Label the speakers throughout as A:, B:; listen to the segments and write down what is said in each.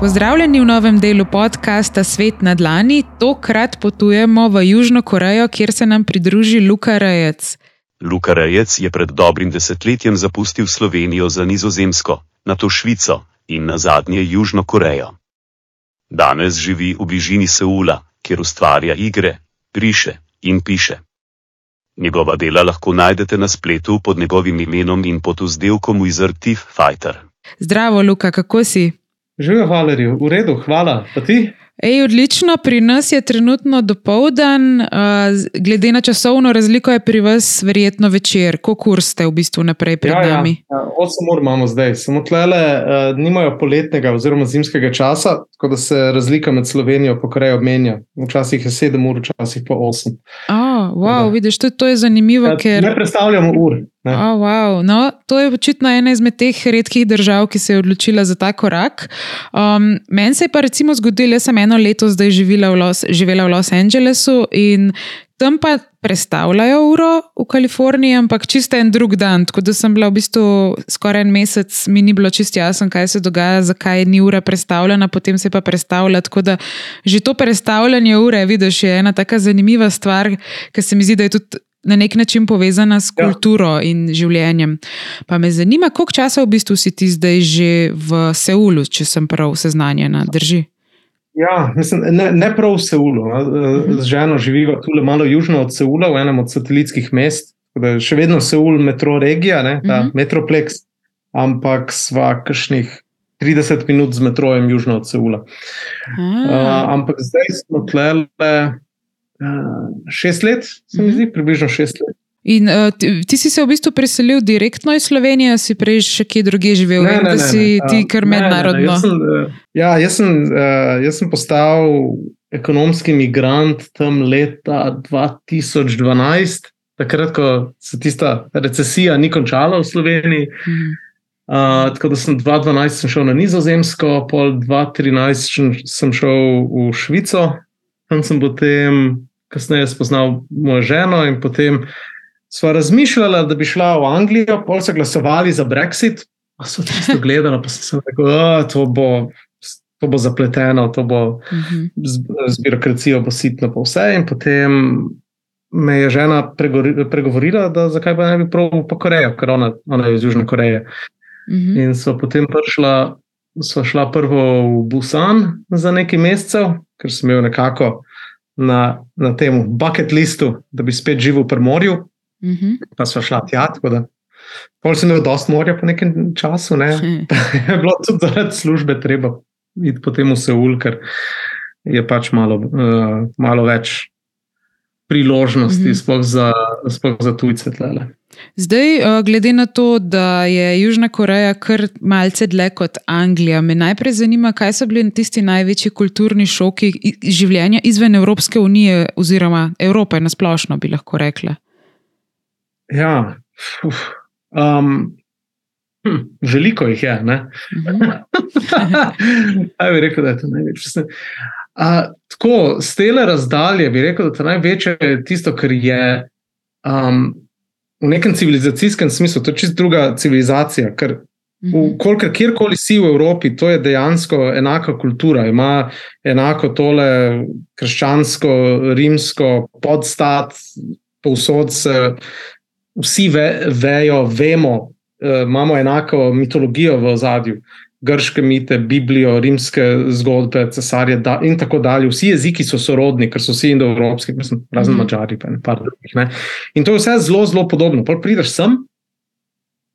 A: Pozdravljeni v novem delu podcasta Svet na Dlani. Tokrat potujemo v Južno Korejo, kjer se nam pridruži Luka Rejec.
B: Luka Rejec je pred dobrim desetletjem zapustil Slovenijo za Nizozemsko, nato Švico in na zadnje Južno Korejo. Danes živi v bližini Seula, kjer ustvarja igre, riše in piše. Njegova dela lahko najdete na spletu pod njegovim imenom in pod vzdelkom Wizard Thief Fighter.
A: Zdravo, Luka, kako si?
C: Živijo, Valeri, v redu, hvala. Pa ti?
A: Ej, odlično, pri nas je trenutno dopoldan, uh, glede na časovno razliko je pri vas verjetno večer. Kako ste v bistvu naprej pred
C: ja,
A: nami?
C: Ja, 8 ur imamo zdaj, samo tlele uh, nimajo poletnega oziroma zimskega časa, tako da se razlika med Slovenijo in Korejo menja. Včasih je 7 ur, včasih pa 8.
A: Oh, wow, vidiš, to, to je zanimivo.
C: Ja,
A: ker...
C: Ne predstavljamo ur. Ne.
A: Oh, wow. no, to je očitno ena izmed teh redkih držav, ki se je odločila za ta korak. Um, Meni se je pa recimo zgodilo, jaz sem eno leto zdaj živela v Los, živela v Los Angelesu in tam pa predstavljajo uro v Kaliforniji, ampak čisto en drug dan. Tako da sem bila v bistvu skoraj en mesec, mi ni bilo čisto jasno, kaj se dogaja, zakaj ni ura predstavljena, potem se pa predstavlja. Tako da že to predstavljanje ure, vidiš, je ena tako zanimiva stvar, ker se mi zdi, da je tudi. Na nek način povezana s kulturo ja. in življenjem. Pa me zanima, koliko časa v bistvu si ti zdaj že v Seulu, če sem prav seznanjena, drži?
C: Ja, mislim, ne, ne prav v Seulu. No. Z ženo živiva tu le malo južno od Seula, v enem od satelitskih mest. Še vedno Seul, metro regija, ne, ta uh -huh. metroplex, ampak sva kakšnih 30 minut z metrojem južno od Seula. Uh, ampak zdaj smo tlele uh, šest let, se mi zdi, približno šest let.
A: In uh, ti, ti si se v bistvu preselil direktno iz Slovenije, si prej še kje drugje živel,
C: ne,
A: Vem,
C: ne,
A: da
C: ne,
A: si
C: ne.
A: ti kar mednarodno.
C: Ne, ne, ne. Jaz sem, uh, ja, jaz sem, uh, jaz sem postal ekonomski migrant tam leta 2012, takrat, ko se tista recesija ni končala v Sloveniji.
A: Mhm.
C: Uh, tako da sem 2012 sem šel na Nizozemsko, pol 2013 sem šel v Švico, tam sem potem kasneje spoznal mojo ženo in potem sva razmišljala, da bi šla v Anglijo, pol so glasovali za Brexit, pa so tisto gledali, pa sem rekel, to bo. To bo zapleteno, to bo
A: Mhm.
C: z, z birokracijo, bo sitno, pa vse. In potem me je žena pregori- pregovorila, da zakaj pa ne bi prav po Korejo, ker ona, ona je iz Južne Koreje.
A: Mhm.
C: In so potem prišla, so šla prvo v Busan za nekaj mesecev, ker sem imel nekako na, na tem bucket listu, da bi spet živel pri morju,
A: Mhm.
C: pa so šla tja. tako da Pol sem imel dosti morja po nekem času, ne.
A: Hm.
C: je bilo tudi zaradi službe treba iti potem v Seul, ker je pač malo, uh, malo več priložnosti, mm -hmm. sploh za, sploh za tujce. Tlele.
A: Zdaj, uh, glede na to, da je Južna Koreja kar malce dlje kot Anglija, me najprej zanima, kaj so bili tisti največji kulturni šoki življenja izven Evropske unije, oziroma Evrope na splošno, bi lahko rekla.
C: Ja, uf, um, hm, veliko jih je. Ne?
A: Mhm.
C: Kaj bi rekel, da je to največje? Uh, tako, z te razdalje bi rekel, da je največje tisto, kar je um, v nekem civilizacijskem smislu, to je čist druga civilizacija. Ker
A: Mhm.
C: Kolikor kjerkoli si v Evropi, to je dejansko enaka kultura, ima enako tole krščansko, rimsko podstat, povsod se vsi ve, vejo, vemo, eh, imamo enako mitologijo v ozadju. Grške mite, Biblijo, rimske zgodbe, cesarje da, in tako dalje. Vsi jeziki so sorodni, ker so vsi indoevropski, razen
A: Mhm.
C: mačari, pa in par drugih. Ne. In to je vse zelo, zelo podobno. Pol prideš sem,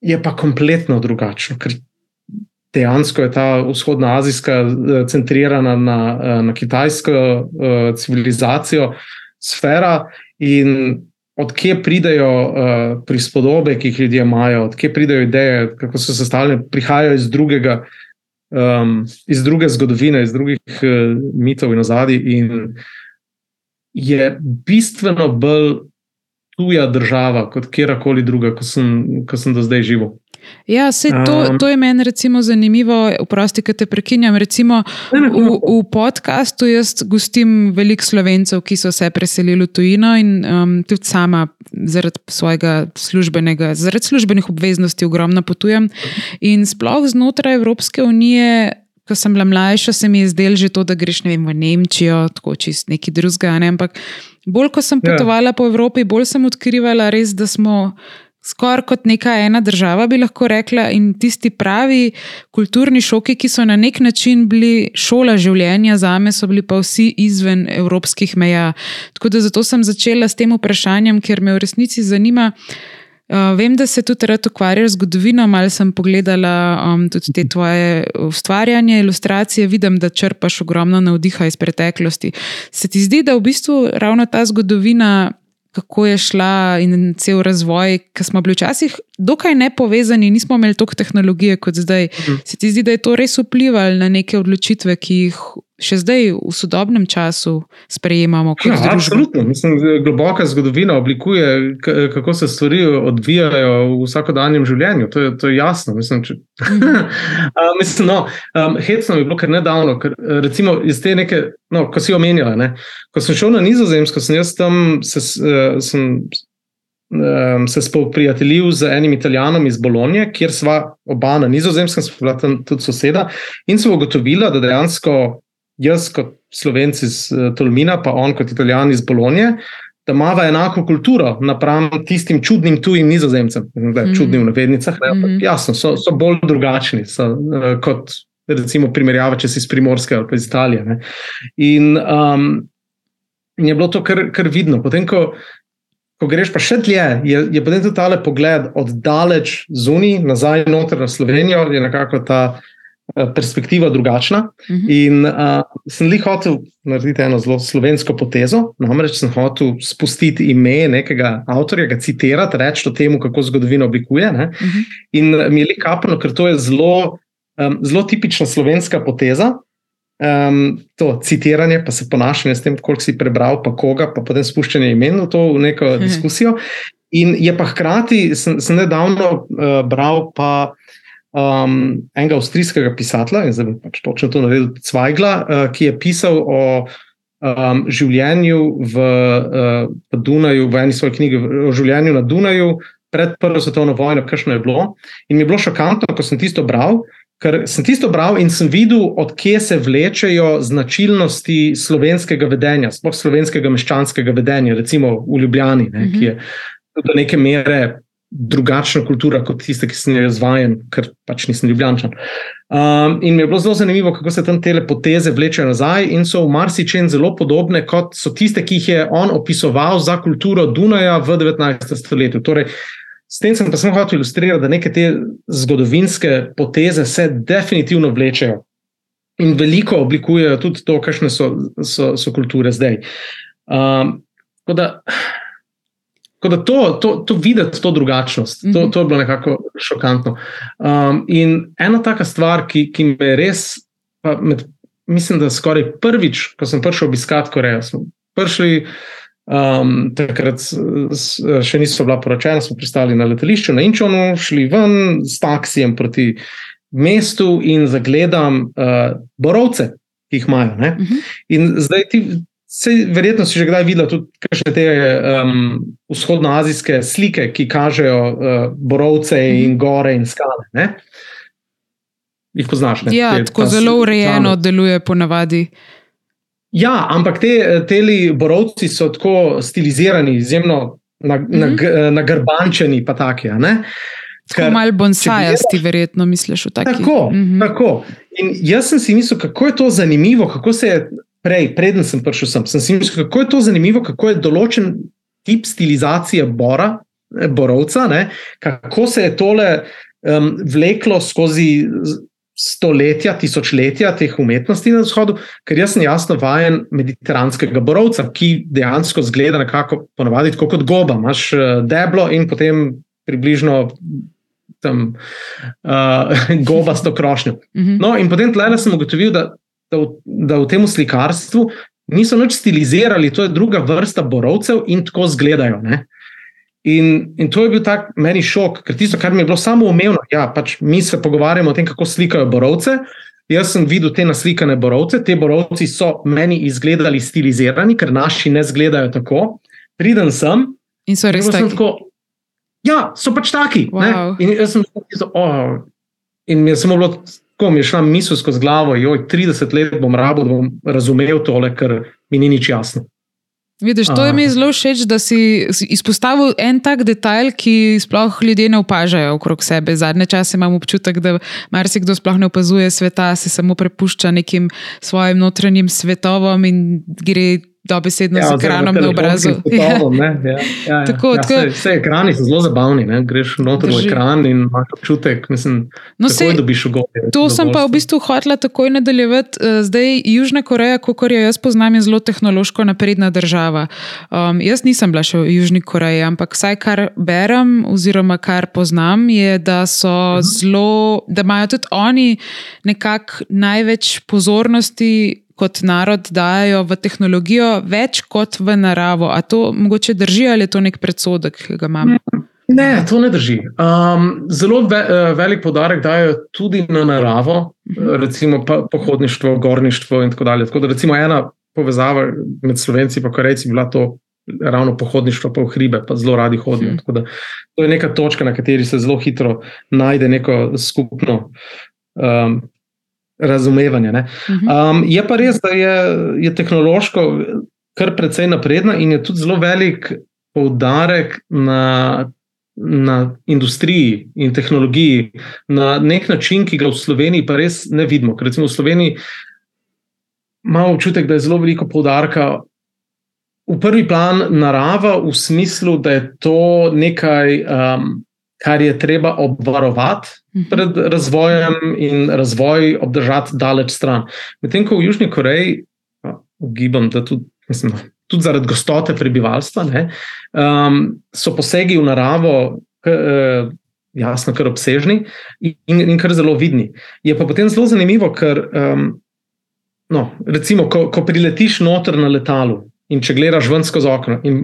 C: je pa kompletno drugačno, ker dejansko je ta vzhodnoazijska eh, centrirana na, eh, na kitajsko uh, civilizacijo, sfera in odkje pridejo uh, prispodobe, ki jih ljudje imajo, odkje pridejo ideje, kako so sestavljene, prihajajo iz drugega. Um, iz druge zgodovine, iz drugih uh, mitov in ozadij, in je bistveno bolj tuja država kot kjerkoli druga, ko sem, ko sem do zdaj živel.
A: Ja, se to, to je meni recimo zanimivo, vprosti, ki te prekinjam. Recimo
C: Ne, ne,
A: v, v podkastu jaz gostim veliko slovencev, ki so se preselili v tujino in um, tudi sama zaradi svojega službenega, zaradi službenih obveznosti ogromno potujem. In sploh znotraj Evropske unije ko sem bila mlajša, se mi je zdelo že to, da greš vem, v Nemčijo, tako čist neki drugega. Ne? Ampak bolj, ko sem
C: Ja.
A: potovala yeah. po Evropi, bolj sem odkrivala res, da smo. Skoraj kot neka ena država, bi lahko rekla, in tisti pravi kulturni šoki, ki so na nek način bili šola življenja, za me so bili pa vsi izven evropskih meja. Tako da zato sem začela s tem vprašanjem, ker me v resnici zanima. Uh, vem, da se tudi rad ukvarjaš z zgodovino, malo sem pogledala um, tudi te tvoje ustvarjanje, ilustracije, vidim, da črpaš ogromno navdiha iz preteklosti. Se ti zdi, da v bistvu ravno ta zgodovina, kako je šla in cel razvoj, ki smo bili včasih dokaj nepovezani, nismo imeli toliko tehnologije kot zdaj.
C: Mhm.
A: Se ti zdi, da je to res vplivalo na neke odločitve, ki jih še zdaj v sodobnem času sprejemamo kot
C: Ja,
A: družba?
C: absolutno. Mislim, globoka zgodovina oblikuje, kako se stvari odvijajo v vsakodnevnem življenju. To je, to je jasno. Mislim, če, A, mislim, no, um, hecno je bilo kar nedavno, ker recimo iz te neke, no, ko si omenjala, ne, ko sem šel na Nizozemsko, sem jaz tam se, eh, sem, um, se spoprijateljil z enim italijanom iz Bolonije, kjer sva oba na Nizozemskem, smo bila tam tudi soseda in smo ugotovila, da dejansko jaz kot slovenc iz eh, Tolmina, pa on kot italijan iz Bolonije. Da imamo enako kulturo napram tistim čudnim tujim nizozemcem, da je
A: Mhm.
C: čudni v navednicah. Ne, ampak
A: Mhm.
C: Jasno, so, so bolj drugačni so, uh, kot recimo primerjava, če si iz Primorske ali pa iz Italije. Ne. In, um, je bilo to kar, kar vidno. Potem, ko, ko greš pa še dlje, je, je potem tudi tale pogled od daleč zunaj, nazaj noter na Slovenijo, je nekako ta perspektiva drugačna.
A: Mhm.
C: In uh, sem li hotel narediti eno zelo slovensko potezo, namreč sem hotel spustiti ime nekega avtorja, ga citirati, reči o tem, kako zgodovino oblikuje. Ne?
A: Mhm.
C: In mi je li kapno, ker to je zelo, um, zelo tipična slovenska poteza. Um, to citiranje, pa se ponašanje s tem, koliko si prebral, pa koga, pa potem spuščanje imen v to v neko
A: Mhm.
C: diskusijo. In je pa hkrati, sem, sem nedavno uh, bral pa um, enega avstrijskega pisatelja, in zdaj pač točno to naredil, Cvajgla, uh, ki je pisal o um, življenju v, uh, v Dunaju, v eni svoji knjigi, o življenju na Dunaju pred Prvo svetovno vojno, kakšno je bilo. In mi je bilo šokantno, ko sem tisto bral. Ker sem tisto bral in sem videl, odkje se vlečejo značilnosti slovenskega vedenja, sploh slovenskega meščanskega vedenja, recimo v Ljubljani, ne,
A: Mhm.
C: ki je do neke mere drugačna kultura kot tiste, ki sem jo izvajen, ker pač nisem ljubljančan. Um, in mi je bilo zelo zanimivo, kako se tam te poteze vlečejo nazaj in so v marsičem zelo podobne kot so tiste, ki jih je on opisoval za kulturo Dunaja v 19. stoletju. Torej, s tem sem pa samo hotel ilustrirati, da neke te zgodovinske poteze se definitivno vlečejo. In veliko oblikujejo tudi to, kakšne so, so, so kulture zdaj. Um, tako da, tako da to, to, to videti, to drugačnost, to,
A: Mhm.
C: to je bilo nekako šokantno. Um, in ena taka stvar, ki, ki me je res, med, mislim, da skoraj prvič, ko sem prišel obiskati Korejo, smo prišli. Um, takrat še niso bila poročena, smo pristali na letališču na Inčonu, šli ven s taksijem proti mestu in zagledam uh, borovce, ki jih imajo. ne.
A: Mhm.
C: In zdaj ti, sej, verjetno si že kdaj videl tudi kakšne te um, vzhodnoazijske slike, ki kažejo uh, borovce in gore in skale. Ne? Jih poznaš? Ne?
A: Ja,
C: Te-
A: tako zelo urejeno
C: same.
A: deluje ponavadi.
C: Ja, ampak te teli borovci so tako stilizirani, izjemno nag-
A: Mhm.
C: nag- nagrbančeni, pa taki. a ne.
A: Tako
C: Ker-
A: malo
C: če
A: bonsajasti, verjetno misliš v taki.
C: Tako,
A: Mhm.
C: tako. In jaz sem si mislil, kako je to zanimivo, kako se je prej, preden sem prišel sem, sem si mislil, kako je to zanimivo, kako je določen tip stilizacije bora, eh, borovca, ne, kako se je tole um, vleklo skozi stoletja, tisočletja teh umetnosti na vzhodu, ker jaz sem jasno vajen mediteranskega borovca, ki dejansko zgleda nekako ponavadi tako kot goba. Imaš eh, deblo in potem približno tam uh, gobasto krošnjo.
A: Mhm.
C: No, in potem tlele sem ugotovil, da, da, v, da v tem slikarstvu niso nič stilizirali, to je druga vrsta borovcev in tako izgledajo. In, in to je bil tak meni šok, ker tisto, kar mi je bilo samo umevno, ja, pač mi se pogovarjamo o tem, kako slikajo borovce. Jaz sem videl te naslikane borovce, te borovci so meni izgledali stilizirani, ker naši ne izgledajo tako. Pridem sem,
A: In so res
C: in tako. Ja, so pač taki.
A: Wow.
C: ne. In jaz sem tako, oh, in mi je samo bilo tako mi je šla misel skozi glavo, joj, 30 let bom rabo, da bom razumel tole, ker mi ni nič jasno.
A: Vidiš, to je mi zelo všeč, da si izpostavil en tak detajl, ki sploh ljudje ne opažajo okrog sebe. Zadnje čase imam občutek, da marsikdo sploh ne opazuje sveta, se samo prepušča nekim svojim notranjim svetovom in gre dobesedno ja, z ekranom na obrazu.
C: Potovom, ja. Ja, ja, ja. Tako, ja, tako, vse, vse ekrani so zelo zabavni. Ne? Greš noter v ekran in imaš občutek, mislim, no, takoj dobiš ugovor.
A: To sem pa v bistvu hotela takoj nadaljevati. Eh, zdaj, Južna Koreja, kot jo jaz poznam, je zelo tehnološko napredna država. Um, jaz nisem bila še v Južni Koreji, ampak vsaj kar berem, oziroma kar poznam, je, da so uh mhm. -huh. zelo, da imajo tudi oni nekako največ pozornosti kot narod dajo v tehnologijo več kot v naravo. A to mogoče drži ali je to nek predsodek, ki ga imamo?
C: Ne, to ne drži. Um, zelo ve, uh, velik podarek dajo tudi na naravo, mhm. recimo pohodništvo, gorništvo in tako dalje. Tako da, recimo, ena povezava med slovenci in korejci bila to. Ravno pohodništvo, pa v hribe, pa zelo radi hodijo. Hmm. Da, to je neka točka, na kateri se zelo hitro najde neko skupno um, razumevanje. Mhm. Um, je pa res, da je, je tehnološko kar precej napredna in je tudi zelo velik poudarek na, na industriji in tehnologiji na nek način, ki ga v Sloveniji pa res ne vidimo. Ker recimo v Sloveniji imamo občutek, da je zelo veliko poudarka. V prvi plan narava, v smislu, da je to nekaj, um, kar je treba obvarovati. Pred razvojem in razvoj obdržati daleč stran. Medtem ko v Južni Koreji, ugibam, da tudi, mislim, tudi zaradi gostote prebivalstva, ne, um, so posegi v naravo. K, uh, Jasno, kar obsežni in, in kar zelo vidni. Je pa potem zelo zanimivo, ker, um, no, recimo, ko, ko priletiš noter na letalu in če gledaš ven skozi okno in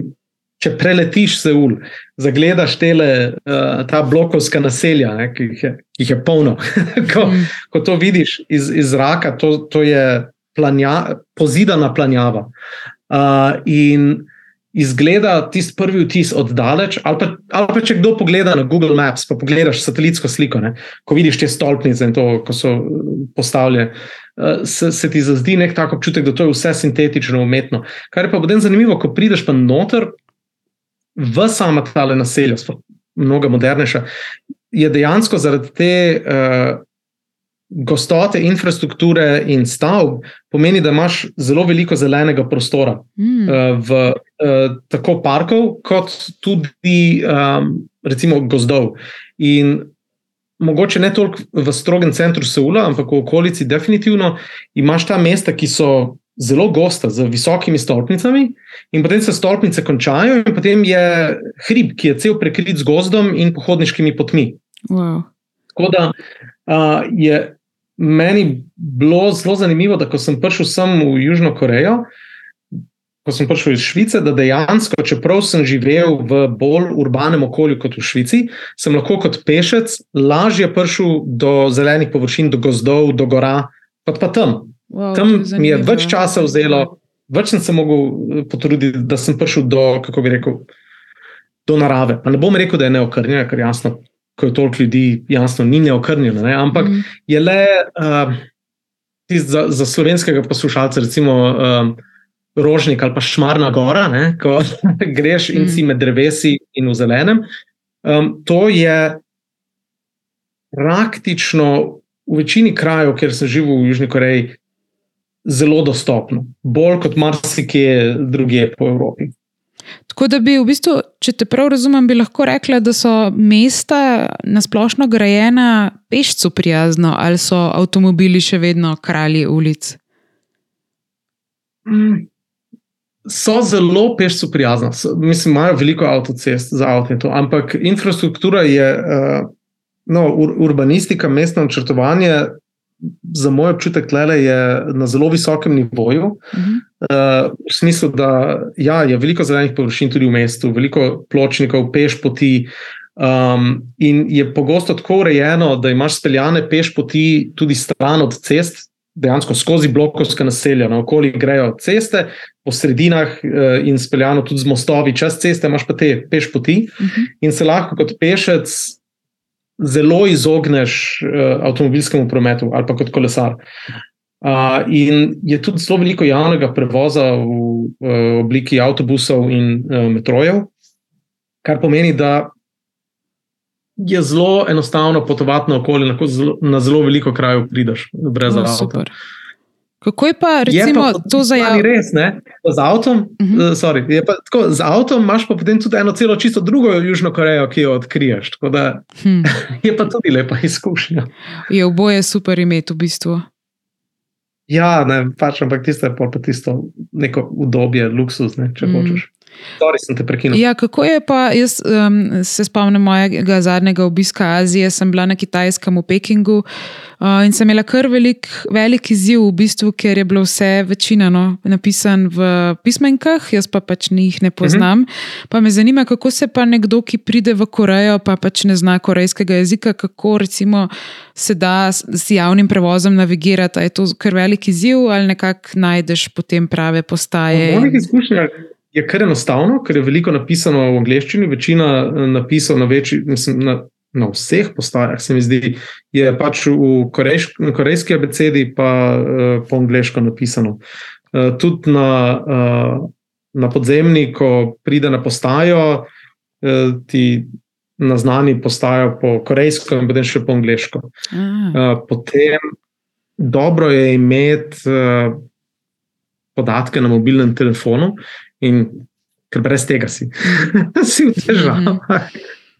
C: če preletiš Seul, zagledaš tele, uh, ta blokovska naselja, ne, ki, jih je, ki jih je polno. ko, mm. ko to vidiš iz, iz zraka, to, to je planja, pozidana planjava. Uh, in izgleda tisti prvi vtis oddaleč, ali pa, ali pa če kdo pogleda na Google Maps, pa pogledaš satelitsko sliko, ne, ko vidiš te stolpnice in to, ko so postavljene. Se, se ti zazdi nek tak občutek, da to je vse sintetično, umetno. Kar je pa potem zanimivo, ko prideš pa noter, v sama ta naselja, mnogo modernejša, je dejansko zaradi te uh, gostote infrastrukture in stavb, pomeni, da imaš zelo veliko zelenega prostora, mm. uh, v, uh, tako parkov, kot tudi um, recimo gozdov. In Mogoče ne toliko v strogem centru Seula, ampak v okolici, definitivno imaš ta mesta, ki so zelo gosta, z visokimi stolpnicami, in potem se stolpnice končajo, in potem je hrib, ki je cel prekrit z gozdom in pohodniškimi potmi.
A: Wow.
C: Tako da uh, je meni bilo zelo zanimivo, da ko sem prišel sem v Južno Korejo. Ko sem prišel iz Švice, da dejansko, čeprav sem živel v bolj urbanem okolju kot v Švici, sem lahko kot pešec lažje prišel do zelenih površin, do gozdov, do gora, kot pa tam. Wow, Tam mi je več časa vzelo, več sem se mogel potruditi, da sem prišel do, kako bi rekel, do narave. Pa ne bom rekel, da je neokrnjena, ker jasno, ko je toliko ljudi, jasno, ni neokrnjena. Ne? Ampak mm. je le uh, za, za slovenskega poslušalca, recimo. Uh, Rožnik ali pa šmarna gora, ne, ko greš in si med drevesi in v zelenem. Um, to je praktično v večini krajev, kjer sem živel v Južni Koreji, zelo dostopno, bolj kot marsikje druge po Evropi.
A: Tako da bi v bistvu, če te prav razumem, bi lahko rekla, da so mesta nasplošno grajena pešcu prijazno, ali so avtomobili še vedno kralji ulic?
C: Mm. So zelo pešcu prijazna, mislim, imajo veliko avtocest za avto, ampak infrastruktura je, uh, no, ur, urbanistika, mestno načrtovanje za moj občutek tle je na zelo visokem nivoju. Uh -huh. uh, v smislu, da ja, je veliko zelenih površin tudi v mestu, veliko pločnikov, peš poti. Um, in je pogosto tako urejeno, da imaš speljane peš poti tudi stran od cest, dejansko skozi blokovska naselja, na okolici grejo ceste, po sredinah uh, in speljano tudi z mostovi čez ceste, imaš pa te peš poti uh -huh. in se lahko kot pešec zelo izogneš uh, avtomobilskemu prometu ali pa kot kolesar. Uh, in je tudi zelo veliko javnega prevoza v uh, obliki avtobusov in uh, metrojev, kar pomeni, da je zelo enostavno potovati na okolje, lahko zelo, na zelo veliko krajev prideš brez
A: No,
C: avta.
A: super. Kako je pa recimo
C: je pa,
A: to za
C: javno?
A: jav...
C: Res, ne? Z avtom, uh. -huh. sorry, je pa tako, z avtom imaš pa potem tudi eno celo čisto drugo Južno Korejo, ki jo odkriješ. Tako da
A: Hm.
C: je pa tudi lepa izkušnja.
A: Je oboje super imeti v bistvu.
C: Ja, ne, pač, ampak tisto je pa tisto neko udobje, luksuz, ne, če
A: mm.
C: hočeš. Sorry, sem te prekinil.
A: Ja, kako je pa, jaz um, se spomnim mojega zadnjega obiska Azije, sem bila na Kitajskem v Pekingu uh, in sem imela kar velik, velik izziv, v bistvu, ker je bilo vse večina no, napisan v pismenkah, jaz pa pač njih ne poznam. Uh -huh. Pa me zanima, kako se pa nekdo, ki pride v Korejo, pa pač ne zna korejskega jezika, kako recimo se da s, s javnim prevozom navigirati. Je to kar velik izziv ali nekako najdeš potem prave postaje?
C: V mojih izkušnjah je kar enostavno, ker je veliko napisano v angleščini, večina eh, napisov na, večji, mislim, na, na vseh postajah, se mi zdi, je pač v korejš, korejski abecedi, pa uh, po angliško napisano. Uh, tudi na, uh, na podzemni, ko pride na postajo, uh, ti naznani postajo po korejsko in potem še po angliško.
A: Ah.
C: Uh, potem dobro je imeti uh, podatke na mobilnem telefonu, in ker brez tega si, si v težavah.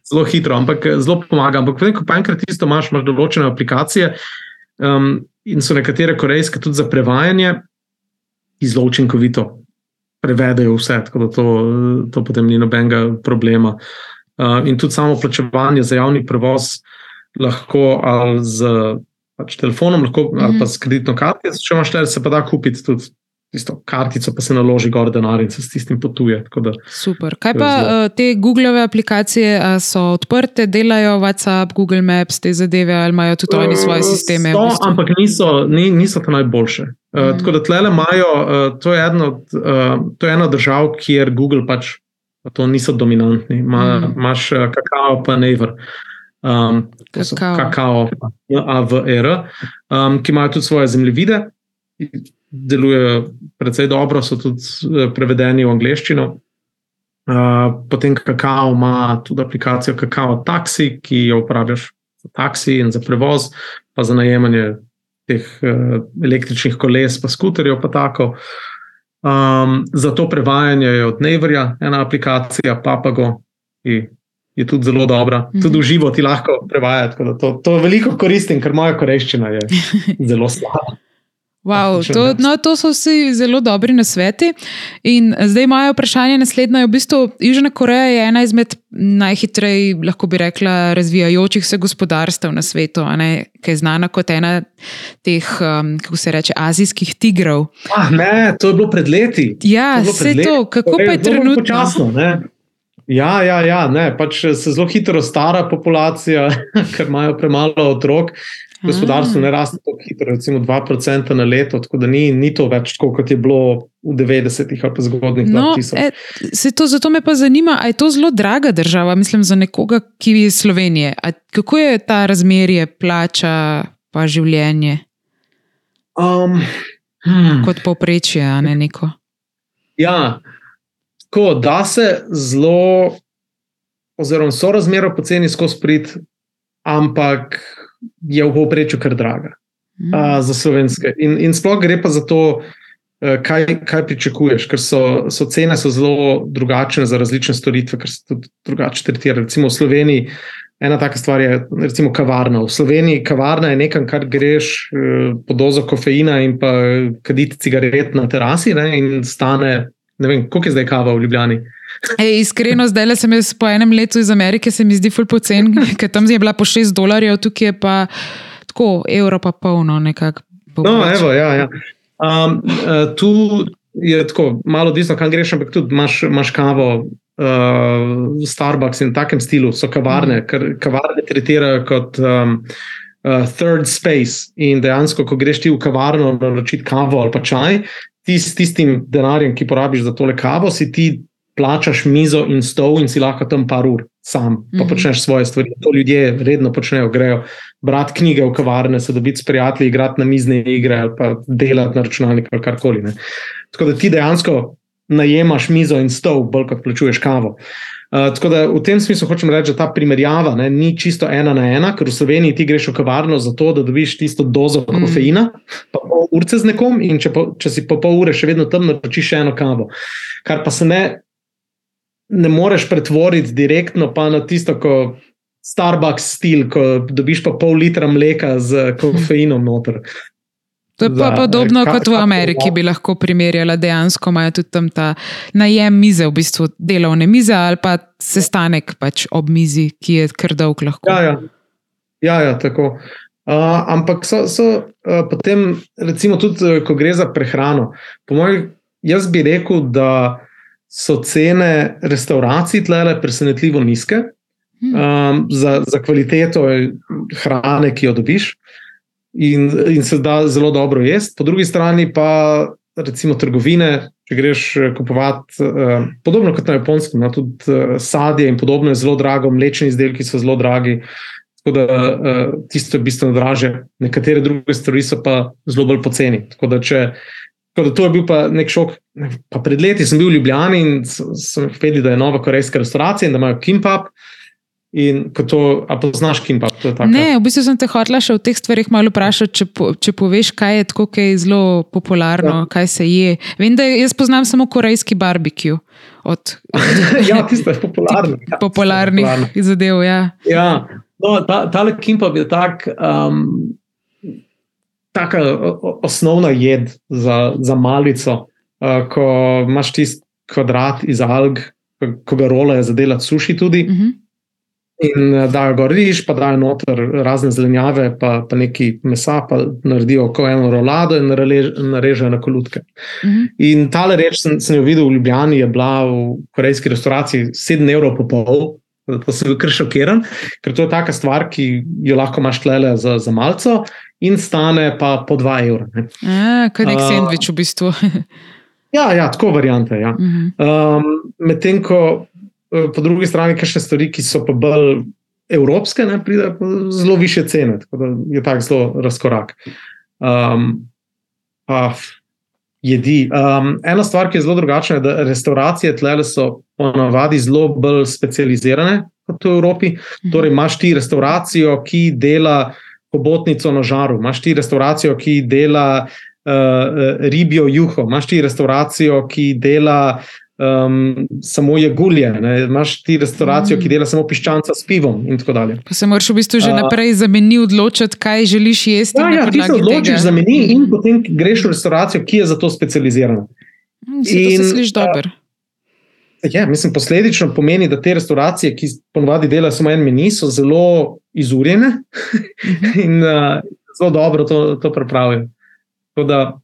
C: Zelo hitro, ampak eh, zelo pomaga. Ampak potem, ko pa enkrat isto imaš, imaš določene aplikacije um, in so nekatere korejske tudi za prevajanje, ki zelo učinkovito prevedajo vse, tako da to, to potem ni nobenega problema. Uh, in tudi samo plačevanje za javni prevoz lahko ali z pač, telefonom, lahko, mm -hmm. ali pa s kreditno kartico, če imaš le, se pa da kupiti tudi tisto kartico, pa se naloži gor denar in se s tistim potuje. da
A: Super. Kaj pa
C: zelo-
A: uh, te Google aplikacije, a so odprte, delajo WhatsApp, Google Maps, te zadeve, ali imajo tudi oni svoje sisteme?
C: So,
A: v bistvu?
C: ampak niso, ni, niso to najboljše. Uh,
A: Mm.
C: mm. Tako da tlele imajo, uh, to, je eno uh, to je ena od držav, kjer Google pač pa to niso dominantni. Ma,
A: Mm.
C: Imaš uh, kakao, pa Naver. Um,
A: Kakao.
C: kakao, AVR, um, ki imajo tudi svoje zemljevide, delujejo precej dobro, so tudi eh, prevedeni v angleščino. Uh, potem kakao ima tudi aplikacijo Kakao Taxi, ki jo uporabljaš za taksi in za prevoz, pa za najemanje teh uh, električnih koles, pa skuterjev, pa tako. Um, za to prevajanje je od Neverja ena aplikacija, Papago, ki je tudi zelo dobra.
A: Mhm.
C: Tudi v živo ti lahko prevaja. tako da To, to veliko koristim, ker moja korejščina je zelo slaba.
A: Wow, to, no, to so vsi zelo dobri nasveti. In zdaj moje vprašanje naslednje je v bistvu, Južna Koreja je ena izmed najhitreje, lahko bi rekla, razvijajočih se gospodarstev na svetu, a ne, ki je znana kot ena teh, um, kako se reče, azijskih tigrov.
C: Ah, ne, to je bilo pred leti.
A: Ja,
C: To
A: vse to,
C: leti.
A: kako pa je trenutno?
C: Počasno, ne. Ja, ja, ja ne, pač se zelo hitro stara populacija, ker imajo premalo otrok. Gospodarstvo ne raste tako hitro, recimo 2% na leto, tako da ni, ni to več tako, kot je bilo v 90-ih ali pa zgodnih
A: No,
C: 2000.
A: e, se to, zato me pa zanima, ali je to zelo draga država, mislim, za nekoga, ki je iz Slovenije. A, kako je ta razmerje plača pa življenje
C: Um, hmm.
A: kot povprečje, a ne neko?
C: Ja, tako da se zelo, oziroma sorazmerno poceni skozi prid, ampak je v povprečju kar draga
A: Mm.
C: a, za slovenske. In, in sploh gre pa za to, eh, kaj, kaj pričakuješ, ker so, so cene so zelo drugačne za različne storitve, ker se tudi drugače tretirajo. Recimo v Sloveniji. Ena taka stvar je, recimo, kavarna. V Sloveniji kavarna je nekam, kar greš eh, po dozo kofeina in pa kaditi cigaret na terasi ne, in stane, ne vem, koliko je zdaj kava v Ljubljani.
A: Ej, iskreno, zdaj le sem jaz po enem letu iz Amerike, se mi zdi ful pocen, ker tam je bila po 6 dolarjev, tukaj je pa tako, evro pa polno nekako.
C: No, evo, ja, ja. Um, uh, tu je tako, malo odvisno, kam greš, ampak tudi imaš, imaš kavo, uh, Starbucks in takem stilu, so kavarne, mm. ker kavarne tretirajo kot um, uh, third space. In dejansko, ko greš ti v kavarno naročiti kavo ali pa čaj, ti s tistim denarjem, ki porabiš za tole kavo, si ti plačaš mizo in stol in si lahko tam par ur. sam, pa
A: Mhm.
C: počneš svoje stvari. To ljudje redno počnejo, grejo brati knjige v kavarne, se dobiti s prijatelji, igrati na mizne igre ali pa delati na računalniku ali karkoli. Ne. Tako da ti dejansko najemaš mizo in stol, bolj kot plačuješ kavo. Uh, tako da v tem smislu hočem reči, da ta primerjava ne, ni čisto ena na ena, ker v Sloveniji ti greš v kavarno zato, da dobiš tisto dozo
A: Mm.
C: kofeina, pa pol urce z nekom, in če, po, če si po pol ure še vedno tam, naročiš še eno kavo. Kar pa se ne, ne moreš pretvoriti direktno pa na tisto, ko Starbucks stil, ko dobiš pa pol litra mleka z kofeinom noter.
A: To je pa
C: Za,
A: podobno kot v Ameriki, bi lahko primerjala. Dejansko imajo tudi tam ta najem mize, v bistvu delovne mize ali pa sestanek pač ob mizi, ki je kar dolg lahko.
C: Ja, ja, ja, ja tako. Uh, ampak so, so uh, potem, recimo, tudi uh, ko gre za prehrano. Po mojem, jaz bi rekel, da so cene restauracij tle presenetljivo nizke
A: Hm.
C: um, za, za kvaliteto hrane, ki jo dobiš, in, in se da zelo dobro jesti. Po drugi strani pa, recimo, trgovine, če greš eh, kupovati, uh, podobno kot na japonskem, no, tudi uh, sadje in podobno je zelo drago, mlečni izdelki so zelo dragi. Tako da uh, tisto je bistveno draže, nekatere druge stvari so pa zelo bolj poceni. Tako da, če, tako da to je bil pa nek šok. Pa pred leti sem bil v Ljubljani in sem vedel, da je nova korejska restauracija in da imajo kimpap. In ko to, a poznaš kimpap?
A: Ne, v bistvu sem te hotela še v teh stvarih malo vprašati, če, po, če poveš, kaj je tako, kaj je zelo popularno, ja. kaj se je. Vem, da jaz poznam samo korejski barbecue od
C: ja, tisto je popularno. Ja,
A: popularnih zadev. Ja.
C: Ja, no, ta, tale kimpap je tak, um, taka osnovna jed za, za malico, uh, ko imaš tisti kvadrat iz alg, ko- ga rolajo za delati suši tudi.
A: Uh -huh.
C: In eh, dajo gor riž, pa dajo noter razne zelenjave, pa, pa nekaj mesa, pa naredijo ko eno rolado in narež, narežejo na kolutke.
A: Uh -huh.
C: In tale reč sem, sem jo videl v Ljubljani, je bila v korejski restavraciji 7 evrov po pol. To sem bil kar šokiran, ker to je taka stvar, ki jo lahko imaš tlele za, za malce, in stane pa po 2 evra. Ne.
A: A, kot nek sendvič v bistvu.
C: Ja, ja, tako variante. Ja.
A: Uh -huh.
C: Um, Medtem ko eh, po drugi strani, kaj še stvari, ki so pa bolj evropske, ne pridejo po zelo više cene, tako da je tak zelo razkorak. Um, pa jedi. Um, ena stvar, ki je zelo drugačna, je, da restauracije tle so ponavadi zelo bolj specializirane kot v Evropi. Torej, imaš ti restauracijo, ki dela hobotnico na žaru, imaš ti restauracijo, ki dela uh, ribjo juho, imaš ti restauracijo, ki dela um, samo jegulje, ne? imaš ti restauracijo, ki dela samo piščanca s pivom in tako dalje.
A: Pa se moraš v bistvu že
C: A.
A: naprej za meni odločiti, kaj želiš jesti.
C: Ja, ja, ti se odločiš
A: tega.
C: za meni in
A: Mhm.
C: potem greš v restauracijo, ki je za to specializirana.
A: Mm, saj To
C: in,
A: se sliši dobro.
C: Ja, mislim, posledično pomeni, da te restauracije, ki ponovadi delajo samo en meni, so zelo izurjene
A: Mhm.
C: in uh, zelo dobro to, to pripravijo. Tako da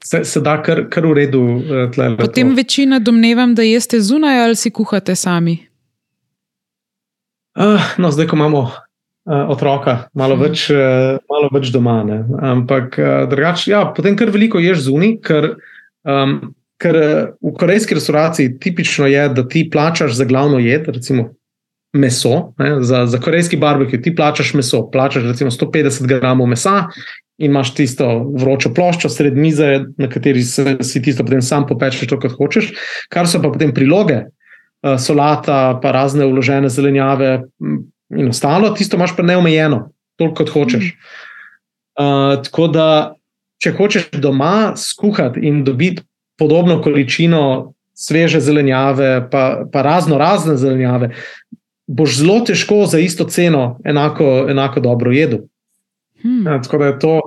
C: se, se da kar, kar v redu. Uh, tlele
A: Potem
C: to.
A: večina domnevam, da jeste zunaj ali si kuhate sami.
C: Uh, no, zdaj, ko imamo uh, otroka, malo,
A: Mhm.
C: več, uh, malo več doma. Ne? Ampak uh, drugače, ja, potem kar veliko ješ zunaj, ker, um, ker uh, v korejski restauraciji tipično je, da ti plačaš za glavno jed, recimo meso. Ne? Za, za korejski barbecue ti plačaš meso, plačaš recimo 150 gramov mesa. In imaš tisto vročo ploščo sred mize, na kateri se, si tisto potem sam popečeš, to, kot hočeš. Kar so pa potem priloge, uh, solata, pa razne uložene zelenjave m, in ostalo, tisto imaš pa neomejeno, toliko kot hočeš. Uh, tako da, če hočeš doma skuhati in dobiti podobno količino sveže zelenjave, pa, pa razno razne zelenjave, boš zelo težko za isto ceno enako, enako dobro jedel.
A: Hmm.
C: Ja, tako da je to.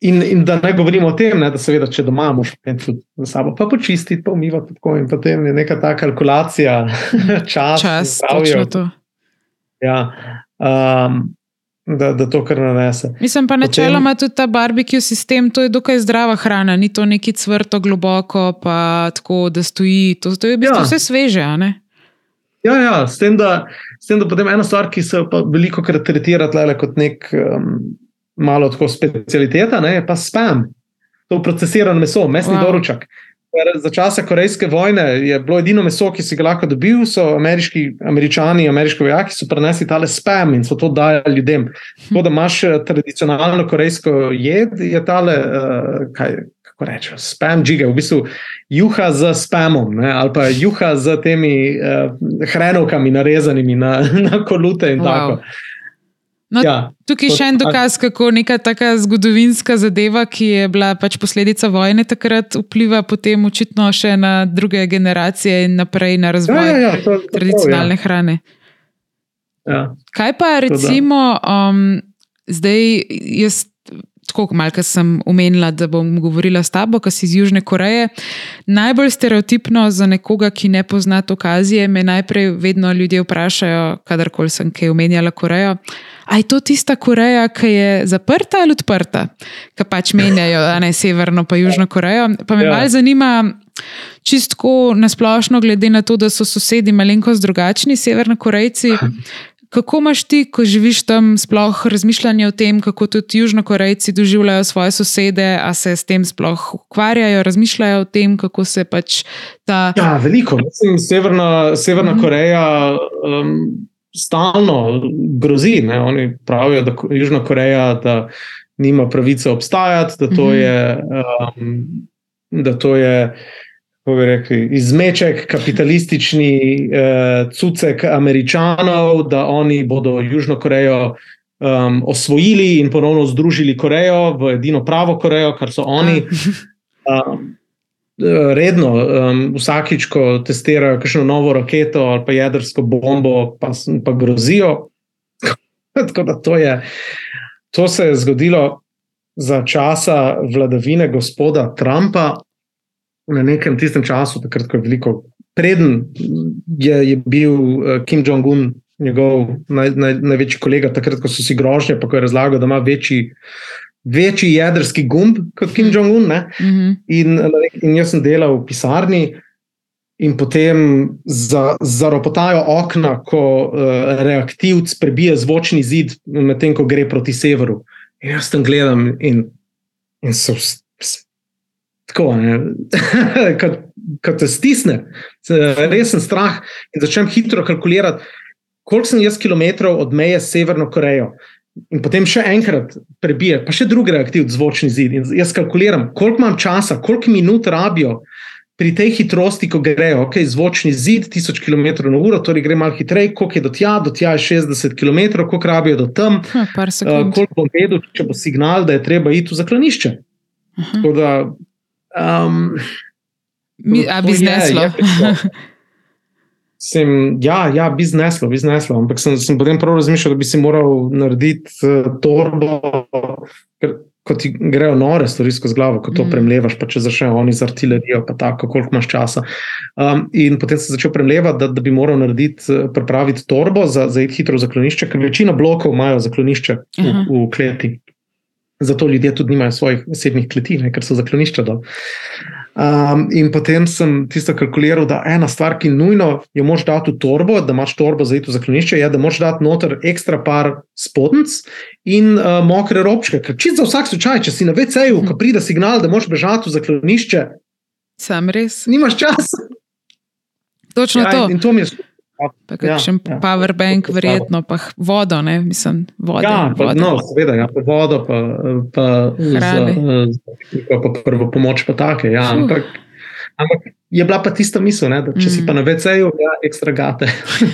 C: In, in da ne govorimo o tem, ne, da seveda, če doma imaš tudi za sabo, pa počistiti, pa umivati, tako in potem je neka ta kalkulacija, čas,
A: Čas,
C: zdravje.
A: točno to.
C: Ja, um, da, da to kar nanese.
A: Mislim pa
C: Potem-
A: načeloma tudi ta barbecue sistem, to je dokaj zdrava hrana, ni to neki cvrto globoko, pa tako, da stoji. To, to je v bistvu
C: Ja.
A: vse sveže, a ne?
C: Ja, ja s, tem, da, s tem, da potem ena stvar, ki se pa veliko krat tretira kot nek um, malo tako specialiteta, ne, je pa spam. To procesirano meso, mesni
A: Wow.
C: wow. doruček. Za časa Korejske vojne je bilo edino meso, ki si ga lahko dobil, so ameriški, američani, ameriški vojaki so prenesli tale spam in so to dajali ljudem. Tako da imaš eh, tradicionalno korejsko jed, je tale, uh, kaj, kako rečem, spam džiga, v bistvu juha z spamom ne, ali pa juha z temi uh, hrenovkami narezanimi na, na kolute in wow. tako.
A: No, ja, tukaj je še en dokaz, kako neka taka zgodovinska zadeva, ki je bila pač posledica vojne takrat, vpliva potem očitno še na druge generacije in naprej na razvoj ja, ja, ja, to, to, tradicionalne to, ja. hrane.
C: Ja.
A: Kaj pa recimo um, zdaj, jaz tako malo sem omenila, da bom govorila s tabo, ki si iz Južne Koreje. Najbolj stereotipno za nekoga, ki ne pozna to kazije, me najprej vedno ljudje vprašajo, kadarkoli sem kaj omenjala Korejo. A je to tista Koreja, ki je zaprta ali odprta, ki pač menjajo, da ne severno, pa južno Korejo. Pa me ja. malo zanima, čistko nasplošno, glede na to, da so sosedi malenkost drugačni, severno Korejci. Kako imaš ti, ko živiš tam, sploh razmišljanje o tem, kako tudi Južnokorejci doživljajo svoje sosede, a se s tem sploh ukvarjajo, razmišljajo o tem, kako se pač ta.
C: Ja, veliko. Mislim, Severna, Severna mm. Koreja um, stalno grozi. Ne? Oni pravijo, da Južna Koreja da nima pravice obstajati, da to mm je. Um, da to je kako bi rekli, izmeček, kapitalistični uh, cucek američanov, da oni bodo Južno Korejo um, osvojili in ponovno združili Korejo v edino pravo Korejo, kar so oni. Um, redno, um, vsakič, ko testirajo kakšno novo raketo ali pa jedrsko bombo, pa, pa grozijo. Tako da to, je, to se je zgodilo za časa vladavine gospoda Trumpa, na nekem tistem času, takrat, ko je veliko, preden je, je bil uh, Kim Jong-un, njegov naj, naj, največji kolega, takrat, ko so si grožnje, pa ko je razlagal, da ima večji. Večji jedrski gumb kot Kim Jong-un. Mm -hmm. in, in jaz sem delal v pisarni, in potem za, zaropotajo okna, ko uh, reaktivc prebije zvočni zid, medtem ko gre proti severu. In jaz tam gledam, in, in so tako, kot, kot te stisne, resen strah in začnem hitro kalkulirati, koliko sem jaz kilometrov od meje s Severno Korejo. In potem še enkrat prebije, pa še drugi reaktiv, zvočni zid. In jaz kalkuliram, koliko imam časa, koliko minut rabijo pri tej hitrosti, ko grejo, ok, zvočni zid, 1000 km/h, torej gre malo hitreje, koliko je do tja, do tja je 60 km, koliko rabijo do tam.
A: Ha, uh,
C: koliko bom vedel, če bo signal, da je treba iti v zaklonišče. Tako da Um,
A: Mi, a bi zneslo?
C: Sem, ja, ja, bi zneslo, bi zneslo. Ampak sem, sem potem prav razmišljal, da bi si moral narediti uh, torbo, ker ti grejo nore stvari skozi glavo, ko to mm. premlevaš, pa če začnejo oni z artilerijo, pa tako, koliko imaš časa. Um, in potem sem začel premlevati, da, da bi moral narediti, uh, pripraviti torbo za, za hitro zaklonišče, ker večina blokov imajo zaklonišče v, v kleti. Zato ljudje tudi nimajo svojih osebnih kleti, ne, ker so zaklonišča dol. Um, in potem sem tisto kalkuliral, da ena stvar, ki nujno jo moš dati v torbo, da imaš torbo za ito zaklonišče, je, da moš dati noter ekstra par spodnjic in uh, mokre robčke. Ker čisto za vsak slučaj, če si na VC-ju, ko pride signal, da moš bežati v zaklonišče,
A: sam res.
C: Nimaš časa.
A: Točno
C: ja,
A: to.
C: In, in to mi je.
A: Pa kakšen ja, ja. powerbank, ja, verjetno pa vodo, ne mislim. Vodo,
C: ja, pa, vodo. no, seveda, ja, pa vodo, pa, pa, za, pa, pa prvo pomoč, pa take. Ja, ampak, ampak je bila pa tista misel, ne, da če mm. si pa na VC-ju, ja, ekstra gate.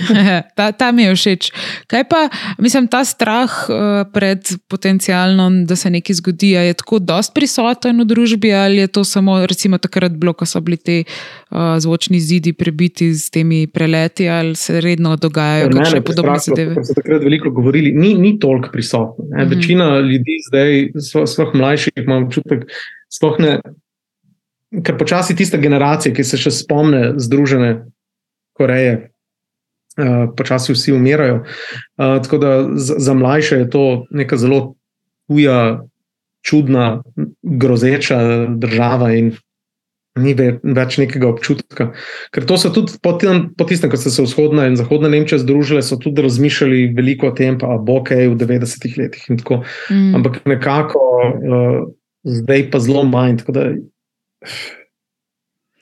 A: ta, ta mi je všeč. Kaj pa, mislim, ta strah uh, pred potencialno, da se nekaj zgodi, je tako dost prisoten v družbi ali je to samo, recimo, takrat bilo, ko so bili ti uh, zvočni zidi prebiti z temi preleti ali se redno dogajajo kakšne podobne zadeve?
C: Ker so takrat veliko govorili, ni, ni toliko prisotno. Mm -hmm. Večina ljudi zdaj, svojih mlajših, imam občutek, sploh ne ker počasi tista generacija, ki se še spomne Združene Koreje, uh, počasi vsi umirajo. Uh, tako da za, za mlajše je to neka zelo tuja, čudna, grozeča država in ni več nekega občutka. Ker to so tudi po, tem, po tistem, ko so se vzhodna in zahodna Nemčija združile, so tudi razmišljali veliko o tem, pa bo kaj v 90-ih letih in tako. Mm. Ampak nekako uh, zdaj pa zelo manj.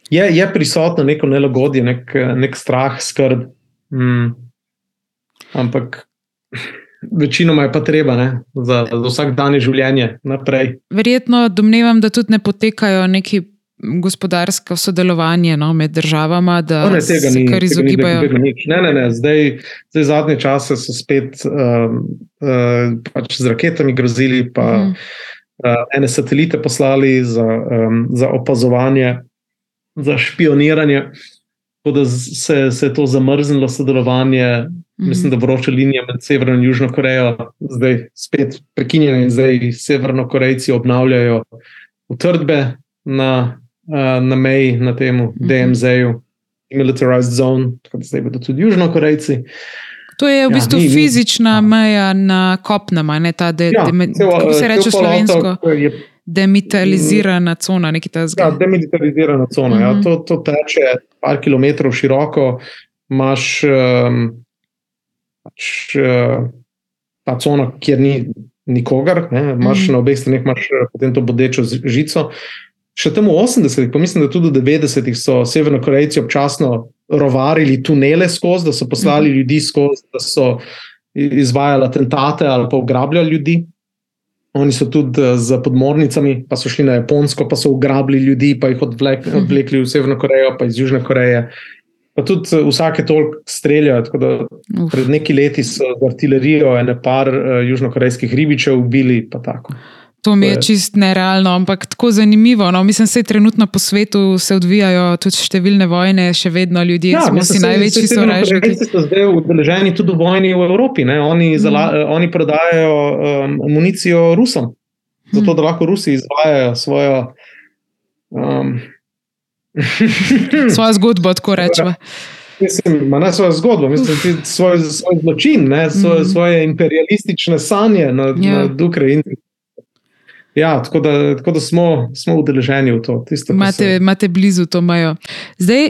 C: Je, je prisotno neko nelagodje, nek, nek strah, skrb. Mm. Ampak večinoma je pa treba ne, za, za vsak dan življenje naprej.
A: Verjetno domnevam, da tudi ne potekajo neki. Gospodarsko sodelovanje no, med državama, da
C: ne,
A: se
C: ni,
A: kar izogibajo.
C: Ni, ne, ne, ne. Zdaj, zdaj zadnje čase so spet um, uh, pač z raketami grozili, pa mm. Uh, ene satelite poslali za, um, za opazovanje za špioniranje. Tako da se, se je to zamrznilo sodelovanje, mm -hmm. mislim, da vroče linije med Severno in Južno Korejo, zdaj spet prekinjene in zdaj Severno-Korejci obnavljajo utrdbe na, na meji, na tem mm -hmm. DMZ-ju, Militarized Zone, tako da zdaj bodo tudi Južno-Korejci.
A: To je v ja, bistvu ni, fizična ni. meja na kopnem, ne ta, da ja, se reče slovensko. Je, Demilitarizirana cona, nekaj takega.
C: Ja, demilitarizirana cona. Uh -huh. ja. Mhm. to, to teče par kilometrov široko, imaš um, pač, uh, ta cona, kjer ni nikogar, ne, imaš uh -huh. na obeh straneh uh, potem to bodečo žico. Še tam v 80-ih, pa mislim, da tudi v 90-ih so Severno-Korejci občasno rovarili tunele skozi, da so poslali mhm. ljudi skozi, da so izvajali atentate ali pa ugrabljali ljudi. Oni so tudi eh, z podmornicami, pa so šli na Japonsko, pa so ugrabili ljudi, pa jih odvlek, mhm. odvlekli v Severno Korejo, pa iz Južne Koreje. Pa tudi eh, vsake toliko streljajo. Pred nekaj leti so z artilerijo ene par uh, južnokorejskih ribičev ubili.
A: To mi je čist nerealno, ampak tako zanimivo. No? Mislim, da se trenutno po svetu se odvijajo tudi številne vojne, še vedno ljudje, ja, smo si največji sovražniki.
C: Ljudje so zdaj udeleženi tudi v vojni v Evropi. Oni, mm. zala, oni prodajajo um, municijo Rusom, zato mm. da lahko Rusi izvajajo svojo. Um,
A: svojo zgodbo, tako rečemo.
C: Mislim, ne svojo zgodbo, mislim, svoj, svoj zločin, ne, svoje, mm. svoje imperialistične sanje nad, yeah. Ja. nad Ukrajinci. Ja, tako da, tako da smo, smo udeleženi v to.
A: Imate, se... imate blizu to mejo. Zdaj,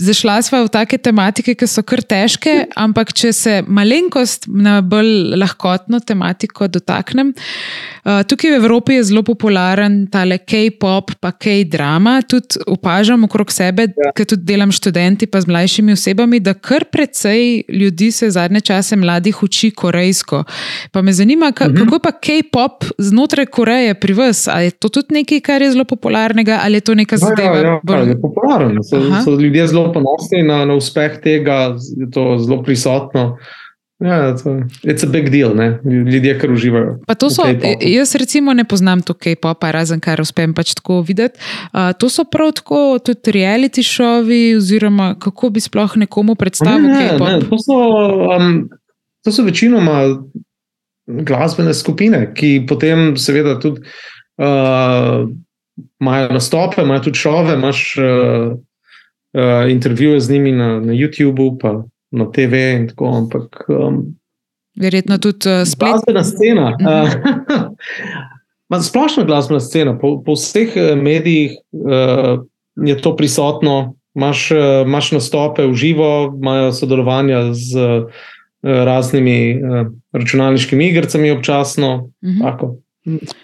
A: zašla smo v take tematike, ki so kar težke, ampak če se malenkost na bolj lahkotno tematiko dotaknem. Uh, tukaj v Evropi je zelo popularen tale K-pop, pa K-drama. Tudi opažam okrog sebe, ja. ker tudi delam študenti, pa z mlajšimi osebami, da kar precej ljudi se zadnje čase mladih uči korejsko. Pa me zanima, ka, uh mhm. -huh. kako pa K-pop znotraj Koreje pri vas? Ali je to tudi nekaj, kar je zelo popularnega, ali je to neka zadeva? Ja,
C: ja, ja, je popularno. So, so ljudje zelo ponosni na, na uspeh tega, je to zelo prisotno. Ja, je to big deal, ne? ljudje, ki uživajo.
A: So, jaz, recimo, ne poznam to K-popa, razen kar uspem pač tako videti. Uh, to so prav tako tudi reality šovi, oziroma kako bi sploh nekomu predstavil
C: ne, K-pop. Ne, to, so, um, to so večinoma glasbene skupine, ki potem, seveda, tudi uh, imajo nastope, imajo tudi šove, imaš. Uh, uh, intervjuje z njimi na, na YouTubu, pa na TV. Tako, ampak, um,
A: Verjetno tudi uh, spletna
C: glasbena scena. Uh, splošna glasbena scena, po, po vseh medijih uh, je to prisotno. Imáš, imaš nastope v živo, imajo sodelovanja z uh, raznimi uh, računalniškimi igrami, občasno. Uh mhm. -huh.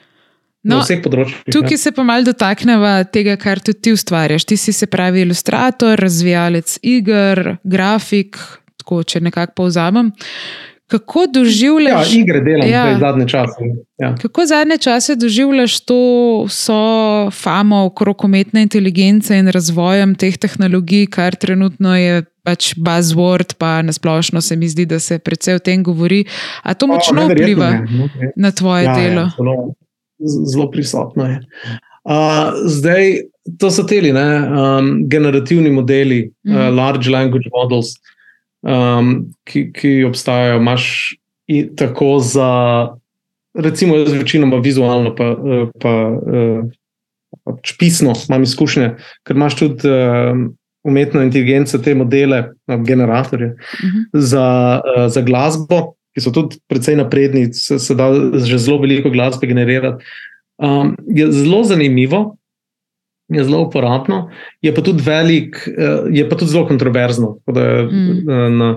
C: No, na vseh področjih.
A: Tukaj ja. se pa malo dotaknemo tega, kar tudi ti ustvarjaš. Ti si se pravi ilustrator, razvijalec iger, grafik, tako če nekako povzamem. Kako doživljaš?
C: Ja, igre delam ja. zadnje čase. Ja.
A: Kako zadnje čase doživljaš to vso famo okrog umetne inteligence in razvojem teh tehnologij, kar trenutno je pač buzzword, pa nasplošno se mi zdi, da se predvsej o tem govori. A to močno vpliva na tvoje ja, ja delo? Ja,
C: zelo prisotno. Je. Uh, zdaj, to so ti um, generativni modeli, mm -hmm. uh, large language models, um, ki, ki obstajajo. Máš tako za, recimo, jaz večinoma vizualno, pa, pa uh, pisno, imam izkušnje, ker imaš tudi. Uh, Umetno inteligenco, te modele, generatorje uh mhm. -huh. za, uh, za glasbo, ki so tudi precej napredni, se, se da že zelo veliko glasbe generirati. Um, je zelo zanimivo, je zelo uporabno, je pa tudi velik, uh, je pa tudi zelo kontroverzno. Je, mm. uh, na,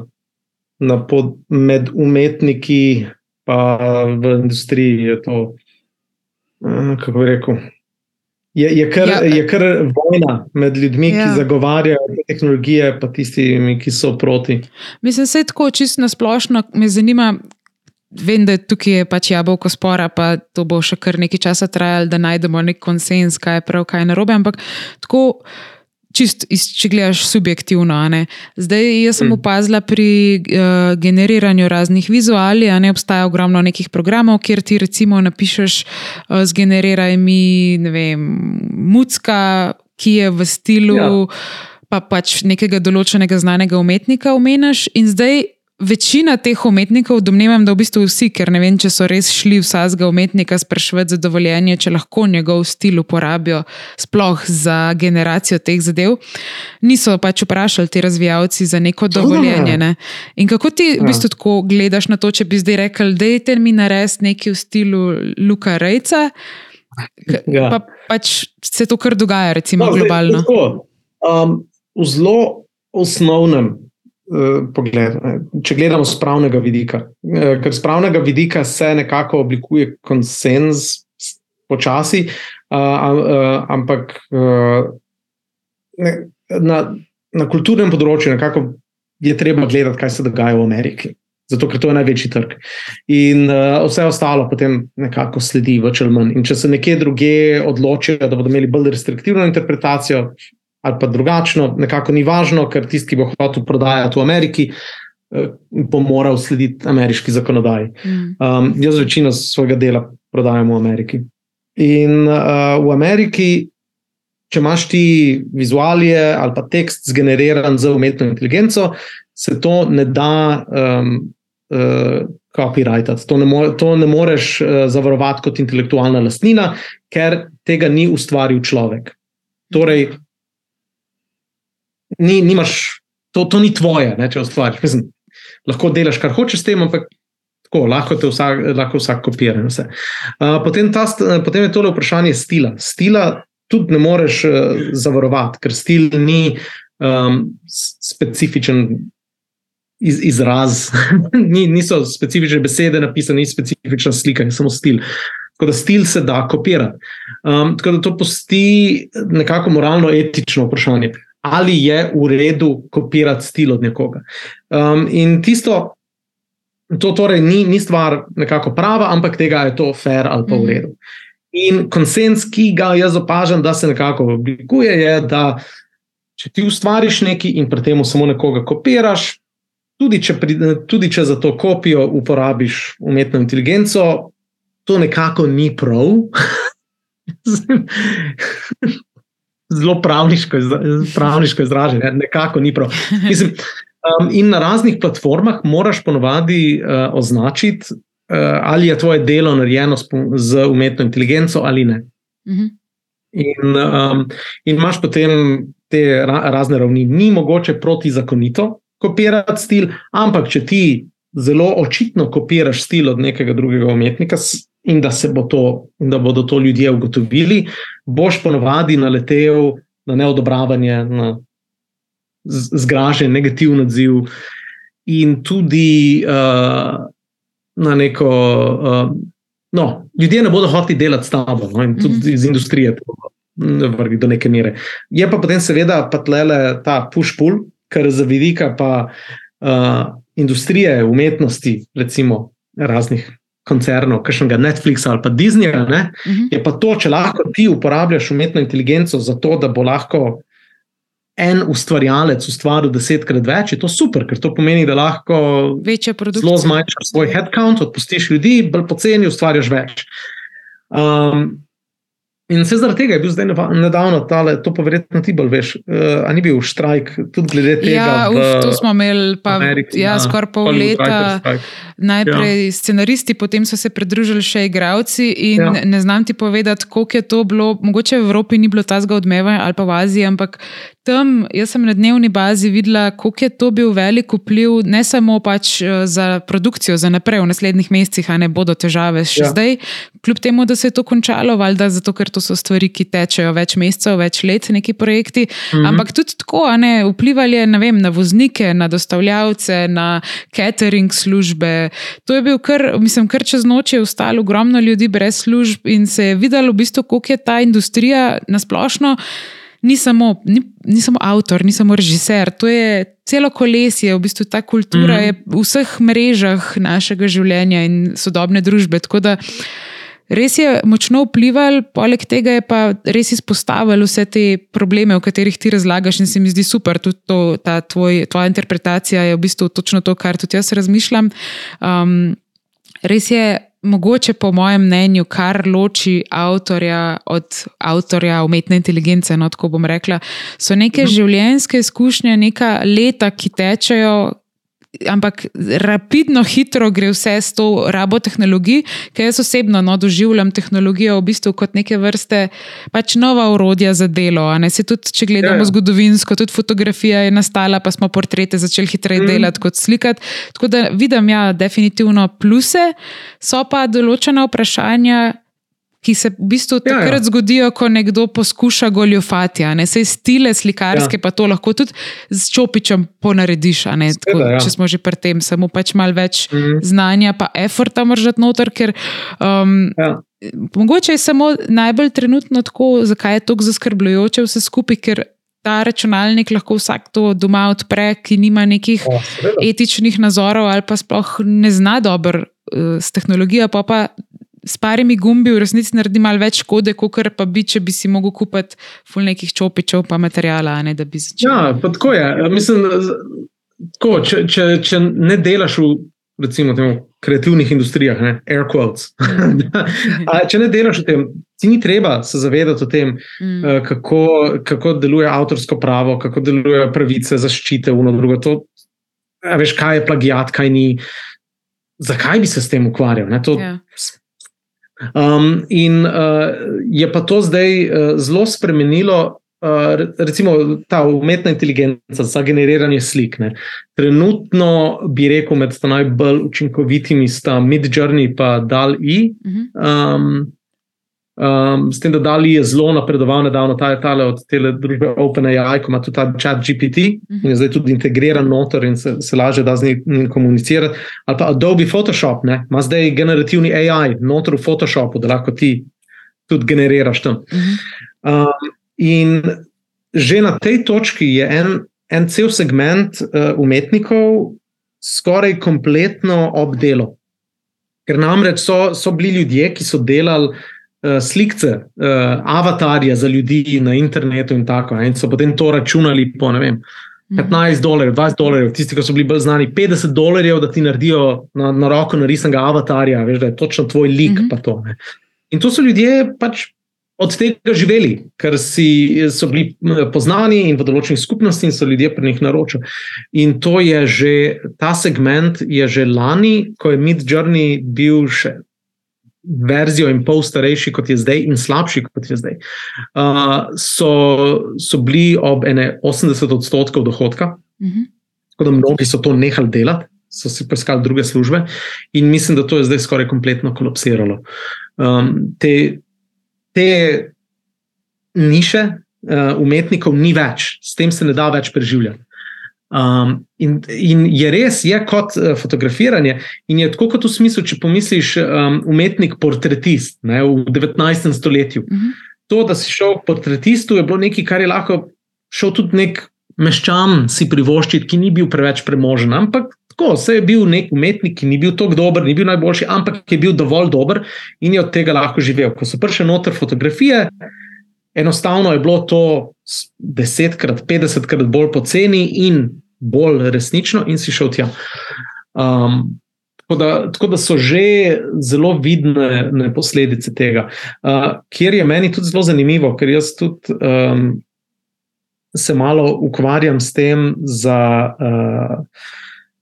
C: na pod, med umetniki, pa v industriji je to, uh, kako bi rekel. Je, je, kar,
A: Ja.
C: je kar vojna med ljudmi,
A: Ja.
C: ki zagovarjajo te tehnologije, pa tistimi, ki so proti.
A: Mislim, da je tako čisto nasplošno, me zanima. Vem, da tukaj je pač jabolko spora, pa to bo še kar nekaj časa trajalo, da najdemo nek konsens, kaj je prav, kaj je narobe. Ampak tako, čist, iz, če gledaš subjektivno. Zdaj, jaz sem
C: Mm.
A: opazila pri uh, generiranju raznih vizualij, ne obstaja ogromno nekih programov, kjer ti recimo napišeš, uh, zgeneriraj mi, ne vem, mucka, ki je v stilu.
C: Ja.
A: Pa pač nekega določenega znanega umetnika omeniš, in zdaj večina teh umetnikov, domnevam, da v bistvu vsi, ker ne vem, če so res šli vsakega umetnika spraševati za dovoljenje, če lahko njegov stil uporabijo, sploh za generacijo teh zadev, niso pač vprašali ti razvijalci za neko dovoljenje. Ne? In kako ti v
C: Ja.
A: bistvu tako gledaš na to, če bi zdaj rekel, dajte mi narediti nekaj v stilu Luka Rejca,
C: Ja.
A: pa pač se to kar dogaja, recimo
C: No, zdaj,
A: globalno.
C: tako, Um, v zelo osnovnem pogledu, ne, če gledamo z pravnega vidika, uh, ker z pravnega vidika se nekako oblikuje konsens počasi, uh, ampak na, na kulturnem področju nekako je treba gledati, kaj se dogaja v Ameriki. Zato, ker to je največji trg. In uh, vse ostalo potem nekako sledi, več ali manj. In če se nekje druge odločijo, da bodo imeli bolj restriktivno interpretacijo, ali pa drugačno, nekako ni važno, ker tisti, ki bo hotel prodajati v Ameriki, eh, bo moral slediti ameriški zakonodaji.
A: Mm.
C: Um, jaz večino svojega dela prodajam v Ameriki. In uh, v Ameriki, če imaš ti vizualije ali pa tekst zgeneriran z umetno inteligenco, se to ne da um, uh, copyrightati. To ne, more, to ne moreš uh, zavarovati kot intelektualna lastnina, ker tega ni ustvaril človek. Torej, ni, nimaš, to, to ni tvoje, ne, če ustvariš. Mislim, lahko delaš, kar hočeš s tem, ampak tako, lahko te vsak, lahko vsak kopira. vse. Uh, potem, ta, st- potem je tole vprašanje stila. Stila tudi ne moreš uh, zavarovati, ker stil ni um, specifičen. Iz, izraz, ni, niso specifične besede napisane, ni specifična slika, je samo stil. Tako da stil se da kopirati. Um, tako da to posti nekako moralno-etično vprašanje, ali je v redu kopirati stil od nekoga. Um, in tisto, to torej ni, ni stvar nekako prava, ampak tega je to fair ali pa v
A: Mhm.
C: redu. In konsens, ki ga jaz opažam, da se nekako oblikuje, je, da če ti ustvariš nekaj in pri tem samo nekoga kopiraš, tudi če, pri, tudi če za to kopijo uporabiš umetno inteligenco, to nekako ni prav. Zelo pravniško, pravniško izraženo, nekako ni prav. Mislim, um, in na raznih platformah moraš ponovadi uh, označiti, uh, ali je tvoje delo narejeno s, z umetno inteligenco ali ne.
A: Mhm.
C: In, um, in imaš potem te ra razne ravni. Ni mogoče protizakonito kopirati stil, ampak če ti zelo očitno kopiraš stil od nekega drugega umetnika in da, to, in da bodo to ljudje ugotovili, boš ponovadi naletel na neodobravanje, na zgražen, negativen odziv in tudi uh, na neko. Uh, No, ljudje ne bodo hoteli delati s tabo, no, in tudi
A: Mhm.
C: iz industrije to vrgi do neke mere. Je pa potem, seveda, pa tlele ta push-pull, kar za vidika pa uh, industrije, umetnosti, recimo raznih koncernov, kakšnega Netflixa ali pa Disneyja, ne,
A: Mhm.
C: je pa to, če lahko ti uporabljaš umetno inteligenco za to, da bo lahko en ustvarjalec ustvaril desetkrat več, je to super, ker to pomeni, da lahko zelo zmanjšaš svoj headcount, odpustiš ljudi, bolj poceni, ustvarjaš več. Um, in vse zaradi tega je bil zdaj nedavno tale, to pa verjetno ti bolj veš, uh, a ni bil štrajk tudi glede tega.
A: Ja, uf, to smo imeli pa
C: Ameriki,
A: ja, skoraj pol leta. Najprej ja. scenaristi, potem so se pridružili še igravci. In
C: Ja.
A: ja. ne znam ti povedati, koliko je to bilo. Mogoče v Evropi ni bilo tazga odmeva ali pa v Aziji, ampak tam, jaz sem na dnevni bazi videla, koliko je to bil velik vpliv, ne samo pač eh, za produkcijo, za naprej v naslednjih mesecih, a ne bodo težave še ja. zdaj, kljub temu, da se je to končalo, valjda zato, ker to so stvari, ki tečejo več mesecev, več let, neki projekti. Mhm. Ampak tudi tako, a ne vplivali ne vem, na voznike, na dostavljavce, na catering službe. To je bil kar, mislim, kar čez noč je ostalo ogromno ljudi brez služb in se je videlo, v bistvu, koliko je ta industrija nasplošno ni samo, ni, ni samo avtor, ni samo režiser, to je celo kolesje, v bistvu ta kultura mm -hmm. je v vseh mrežah našega življenja in sodobne družbe. Tako da res je močno vplival, poleg tega je pa res izpostavil vse te probleme, o katerih ti razlagaš, in se mi zdi super. Tudi to, ta tvoj, tvoja interpretacija je v bistvu točno to, kar tudi jaz razmišljam. Um, res je mogoče, po mojem mnenju, kar loči avtorja od avtorja umetne inteligence. No, tako bom rekla, so neke mhm. življenjske izkušnje, neka leta, ki tečejo, ampak rapidno, hitro gre vse s to rabo tehnologij, ker jaz osebno no, doživljam tehnologijo v bistvu kot neke vrste pač nova urodja za delo. Tudi, če gledamo ja, ja. zgodovinsko, tudi fotografija je nastala, pa smo portrete začeli hitreje mm. delati kot slikati. Tako da vidim, ja, definitivno pluse, so pa določena vprašanja ki se v bistvu ja, takrat ja. zgodijo, ko nekdo poskuša goljufati. Sej stile slikarske, ja. pa to lahko tudi z čopičem ponarediš. Tako, ja. Če smo že pri tem, samo pač malo več mhm. znanja, pa efforta moraš noter. Ker, um, ja. Mogoče je samo najbolj trenutno tako, zakaj je tako zaskrbljujoče vse skupaj, ker ta računalnik lahko vsak to doma odpre, ki nima nekih o, etičnih nazorov ali pa sploh ne zna dobro uh, s tehnologijo, pa pa s parimi gumbi v resnici naredi malo več škode, kot pa bi, če bi si mogel kupiti ful nekih čopičev, pa materijala. Ne,
C: ja, tako je. Mislim, tako, če, če, če ne delaš v recimo, temo, kreativnih industrijah, ne, air quotes. če ne delaš v tem, ti ni treba se zavedati o tem, mm. uh, kako, kako deluje avtorsko pravo, kako delujejo pravice, zaščite, uno drugo. To, veš, kaj je plagiat, kaj ni. Zakaj bi se s tem ukvarjal? Ne, to, yeah. Um, in uh, je pa to zdaj uh, zelo spremenilo, uh, recimo ta umetna inteligenca za generiranje slik. Ne. Trenutno bi rekel, med najbolj učinkovitimi sta Midjourney in DAL-E. Um, Um, s tem, da Dali je zelo napredoval, nedavno ta je tale od te družbe OpenAI, ko ima tudi ta chat GPT in je zdaj tudi integriran noter in se, se lažje da z njim komunicirati. Ali pa Adobe Photoshop, ne? ima zdaj generativni AI noter v Photoshopu, da lahko ti tudi generiraš tam. Um, in že na tej točki je en, en cel segment uh, umetnikov skoraj kompletno obdelo. Ker namreč so, so bili ljudje, ki so delali uh, slikce, uh, avatarje za ljudi na internetu in tako. In so potem to računali po vem, 15 mhm. dolarjev, 20 dolarjev, tisti, ki so bili bolj znani, 50 dolarjev, da ti naredijo na, na roko narisanega avatarja, veš, da je točno tvoj lik. Mm -hmm. to, in to so ljudje pač. Od tega živeli, ker si, so bili poznani in v določenih skupnostih, in so ljudje pri njih naročili. In to je že, ta segment je že lani, ko je Mid Journey bil še verzijo in pol starejši kot je zdaj, in slabši kot je zdaj, uh, so, so bili ob 80 odstotkov dohodka. Uh mhm. -huh. Tako da mnogi so to nehali delati, so si poiskali druge službe, in mislim, da to je zdaj skoraj kompletno kolapsiralo. Um, te, te niše uh, umetnikov ni več, s tem se ne da več preživljati. Um, in, in je res, je kot uh, fotografiranje. In je tako kot v smislu, če pomisliš, um, umetnik, portretist ne, v 19. stoletju. Uh mhm. -huh. To, da si šel k portretistu, je bilo nekaj, kar je lahko šel tudi nek meščan si privoščiti, ki ni bil preveč premožen. Ampak tako, se je bil nek umetnik, ki ni bil tako dober, ni bil najboljši, ampak je bil dovolj dober in je od tega lahko živel. Ko so prišle noter fotografije, enostavno je bilo to desetkrat, petdesetkrat bolj poceni in bolj resnično, in si šel tja. Um, tako, da, tako da so že zelo vidne posledice tega. Uh, kjer je meni tudi zelo zanimivo, ker jaz tudi um, se malo ukvarjam s tem. Za, uh,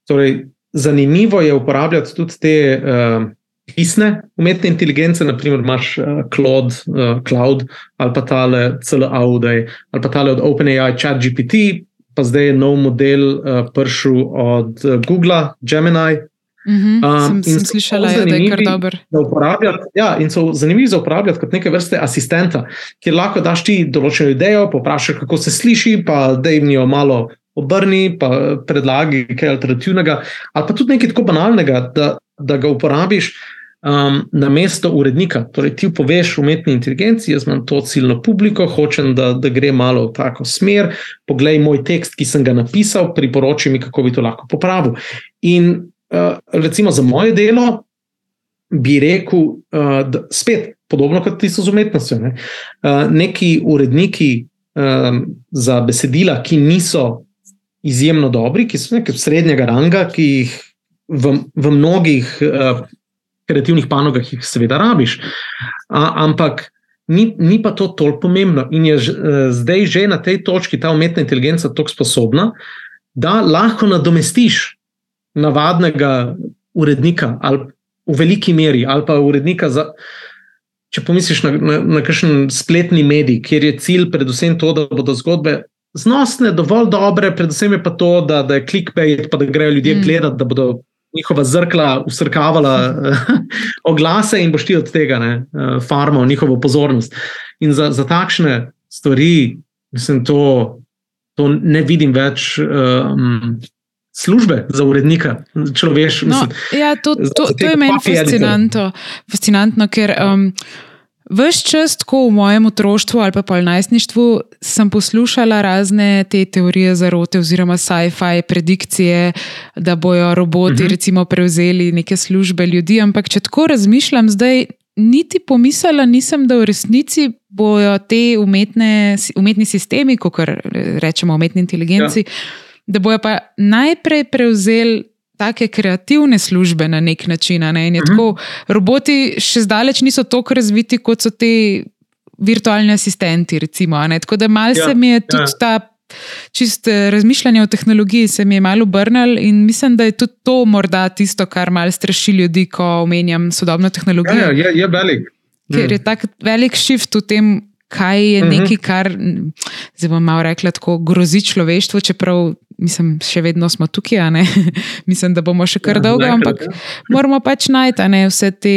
C: torej, zanimivo je uporabljati tudi te. Uh, pisne umetne inteligence, naprimer imaš uh, Cloud, uh, Cloud ali pa tale CLAUD ali pa tale od OpenAI, ChatGPT, pa zdaj je nov model uh, prišel od uh, Google, Gemini.
A: Mhm, um, sem sem slišala, ja, da je kar dober.
C: Ja, in so zanimivi za uporabljati kot neke vrste asistenta, kjer lahko daš ti določeno idejo, poprašaš, kako se sliši, pa da jim jo malo obrni, pa predlagi kaj alternativnega, ali pa tudi nekaj tako banalnega, da, da ga uporabiš um, na mesto urednika. Torej, ti poveš umetni inteligenci, jaz imam to ciljno publiko, hočem, da, da gre malo v tako smer. Poglej moj tekst, ki sem ga napisal, priporoči mi, kako bi to lahko popravil. In uh, recimo za moje delo bi rekel, uh, da spet podobno kot tisto z umetnostjo. Ne? Uh, neki uredniki um, za besedila, ki niso izjemno dobri, ki so nekaj srednjega ranga, ki jih v, v mnogih uh, kreativnih panogah jih seveda rabiš. A, ampak ni, ni pa to toliko pomembno. In je ž, uh, zdaj že na tej točki ta umetna inteligenca tako sposobna, da lahko nadomestiš navadnega urednika, ali v veliki meri, ali pa urednika za. Če pomisliš na, na, na kakšen spletni medij, kjer je cilj predvsem to, da bodo zgodbe znosne, dovolj dobre, predvsem je pa to, da, da je clickbait, pa da grejo ljudje mm. gledati, da bodo njihova zrkla usrkavala oglase in boš ti od tega ne, eh, farmal njihovo pozornost. In za, za takšne stvari, mislim, to, to ne vidim več. Um, Službe za urednika, če veš.
A: No, ja, to, to, to je meni fascinantno, fascinantno, ker um, Ves čas, tako v mojem otroštvu ali pa najstništvu, sem poslušala razne te teorije zarote oziroma sci-fi predikcije, da bojo roboti uh mhm. -huh. recimo prevzeli neke službe ljudi. Ampak če tako razmišljam, zdaj niti pomislila nisem, da v resnici bojo te umetne, umetni sistemi, kot rečemo umetni inteligenci, ja. da bojo pa najprej prevzeli take kreativne službe na nek način. Ne? Uh mhm. -huh. tako, roboti še zdaleč niso tako razviti, kot so ti virtualni asistenti. Recimo, tako da mal ja, mi je tudi ja. ta. Čist eh, razmišljanje o tehnologiji se mi je malo obrnil, in mislim, da je tudi to morda tisto, kar malo straši ljudi, ko omenjam sodobno tehnologijo.
C: Ja, ja, je velik.
A: Ker je mm. tak velik shift v tem, kaj je uh mhm. -huh. nekaj, kar, zdaj bom malo rekla, tako grozi človeštvu, čeprav mislim, še vedno smo tukaj, mislim, da bomo še kar ja, dolgo, ampak ja. moramo pač najti vse te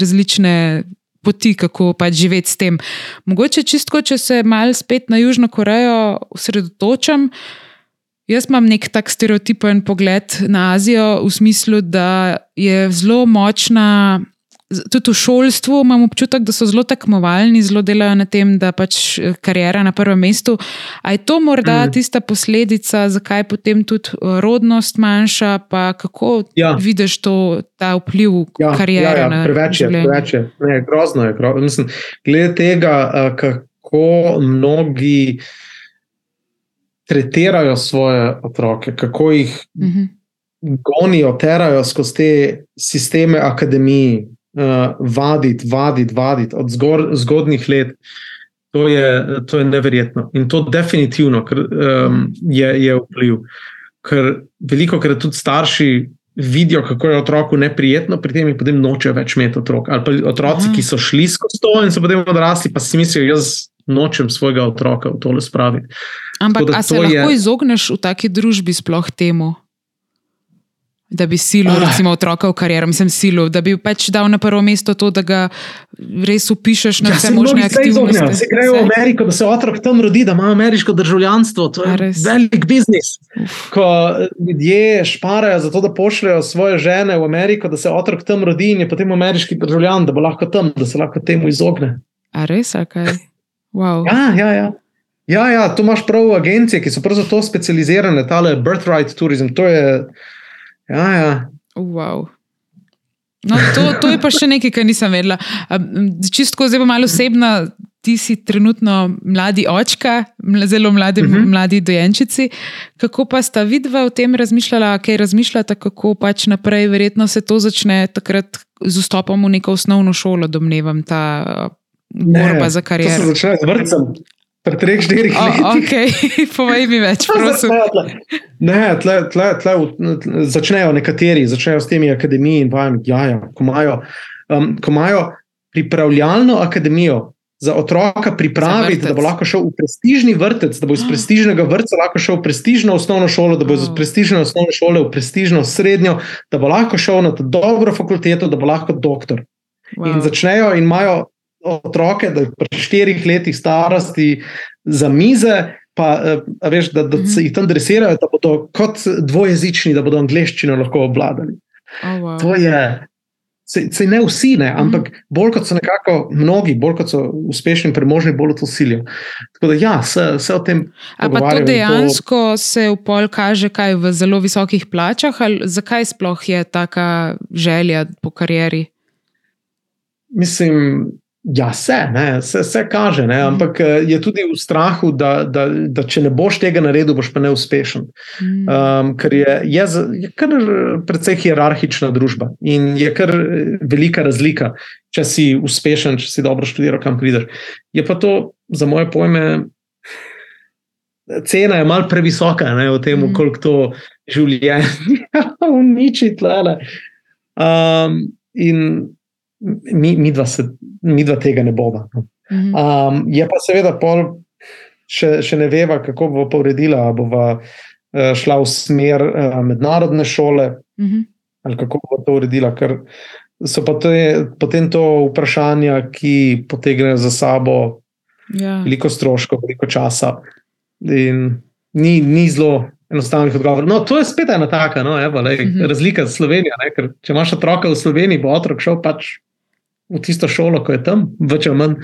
A: različne poti, kako pač živeti s tem. Mogoče čistko, če se mal spet na Južno Korejo osredotočam. Jaz imam nek tak stereotipen pogled na Azijo, v smislu, da je zelo močna tudi v šolstvu imam občutek, da so zelo tekmovalni, zelo delajo na tem, da pač eh, karijera na prvem mestu. A je to morda mm. tista posledica, zakaj potem tudi eh, rodnost manjša, pa kako ja. vidiš to, ta vpliv ja, karijere? Ja, ja,
C: preveč je, preveč je. Ne, grozno je. Grozno. Mislim, glede tega, eh, kako mnogi. Tretirajo svoje otroke, kako jih mhm. -huh. gonijo, terajo skozi te sisteme akademije, uh, vaditi, vaditi, vaditi od zgor, zgodnih let. To je, to je neverjetno in to definitivno kr, um, je, je vpliv. Ker veliko krat tudi starši vidijo, kako je otroku neprijetno, pri tem jim potem nočejo več imeti otrok. Ali pa otroci, ki so šli skozi to in so potem odrasli, pa si mislijo, jaz nočem svojega otroka v tole spraviti.
A: Ampak, ali se lahko je... izogneš v taki družbi sploh temu? Da bi silil, recimo, otroka v kariero, mislim, silil, da bi pač dal na prvo mesto to, da ga res upišeš na ja, vse možne aktivnosti.
C: Se grejo v Ameriko, da se otrok tam rodi, da ima ameriško državljanstvo. To je velik biznis. Ko ljudje šparajo za to, da pošljajo svoje žene v Ameriko, da se otrok tam rodi in je potem ameriški državljan, da bo lahko tam, da se lahko temu izogne.
A: A res, kaj? Wow.
C: Ja, ja, ja. Ja, ja, tu imaš prav agencije, ki so prav za to specializirane, tale birthright tourism. To je, Ja, ja.
A: Wow. No, to, to je pa še nekaj, kar nisem vedela. Čisto zdaj pa malo osebno, ti si trenutno mladi očka, zelo mladi, uh mhm. -huh. mladi dojenčici. Kako pa sta vidva o tem razmišljala, kaj razmišljata, kako pač naprej, verjetno se to začne takrat z vstopom v neko osnovno šolo, domnevam, ta borba ne, za kariero.
C: To se začne z vrtcem. Pri treh, štirih
A: O,
C: letih.
A: ok, povej mi več, prosim.
C: Ne, tle, tle, tle, tle začnejo nekateri, začnejo s temi akademijami in vajami, ja, ja, ko, imajo, um, ko imajo pripravljalno akademijo za otroka pripraviti,
A: vrtec.
C: da bo lahko šel v prestižni vrtec, da bo iz prestižnega vrtca lahko šel v prestižno osnovno šolo, da bo iz
A: Oh.
C: prestižne osnovne šole v prestižno srednjo, da bo lahko šel na dobro fakulteto, da bo lahko doktor. Wow. In začnejo in imajo otroke, da pri štirih letih starosti za mize, pa eh, veš, da, da se jih tam dresirajo, da bodo kot dvojezični, da bodo angliščino lahko obvladali.
A: Oh, wow.
C: To je. Se ne vsi, ne, ampak bolj kot so nekako mnogi, bolj kot so uspešni in premožni, bolj to silijo. Tako da, ja, se, se o tem.
A: A pa to dejansko se v pol kaže kaj v zelo visokih plačah, ali zakaj sploh je taka želja po karieri?
C: Mislim, ja, se, ne, se, se kaže, ne, ampak eh, je tudi v strahu, da, da, da če ne boš tega naredil, boš pa neuspešen.
A: Mm.
C: Um, ker je, je, je kar precej hierarhična družba in je kar eh, velika razlika, če si uspešen, če si dobro študiral, kam prideš. Je pa to za moje pojme. Cena je malce previsoka, ne, v tem,
A: Mhm.
C: koliko to življenje uniči. tlele. Um, in mi, mi, dva se, mi dva tega ne bomo. no.
A: Mhm.
C: Um, je pa seveda pol, še, še ne veva, kako bo pa uredila. ali Bova uh, šla v smer uh, mednarodne šole
A: Mhm.
C: ali kako bo to uredila. Ker so pa te, potem to vprašanja, ki potegnejo za sabo
A: Ja.
C: veliko stroškov, veliko časa. In ni, ni zelo enostavnih odgovorov. No, to je spet ena taka no, evo, lej,
A: Mhm.
C: razlika s Slovenijo. Ne, ker če imaš otroka v Sloveniji, bo otrok šel pač v tisto šolo, ko je tam, več ali manj.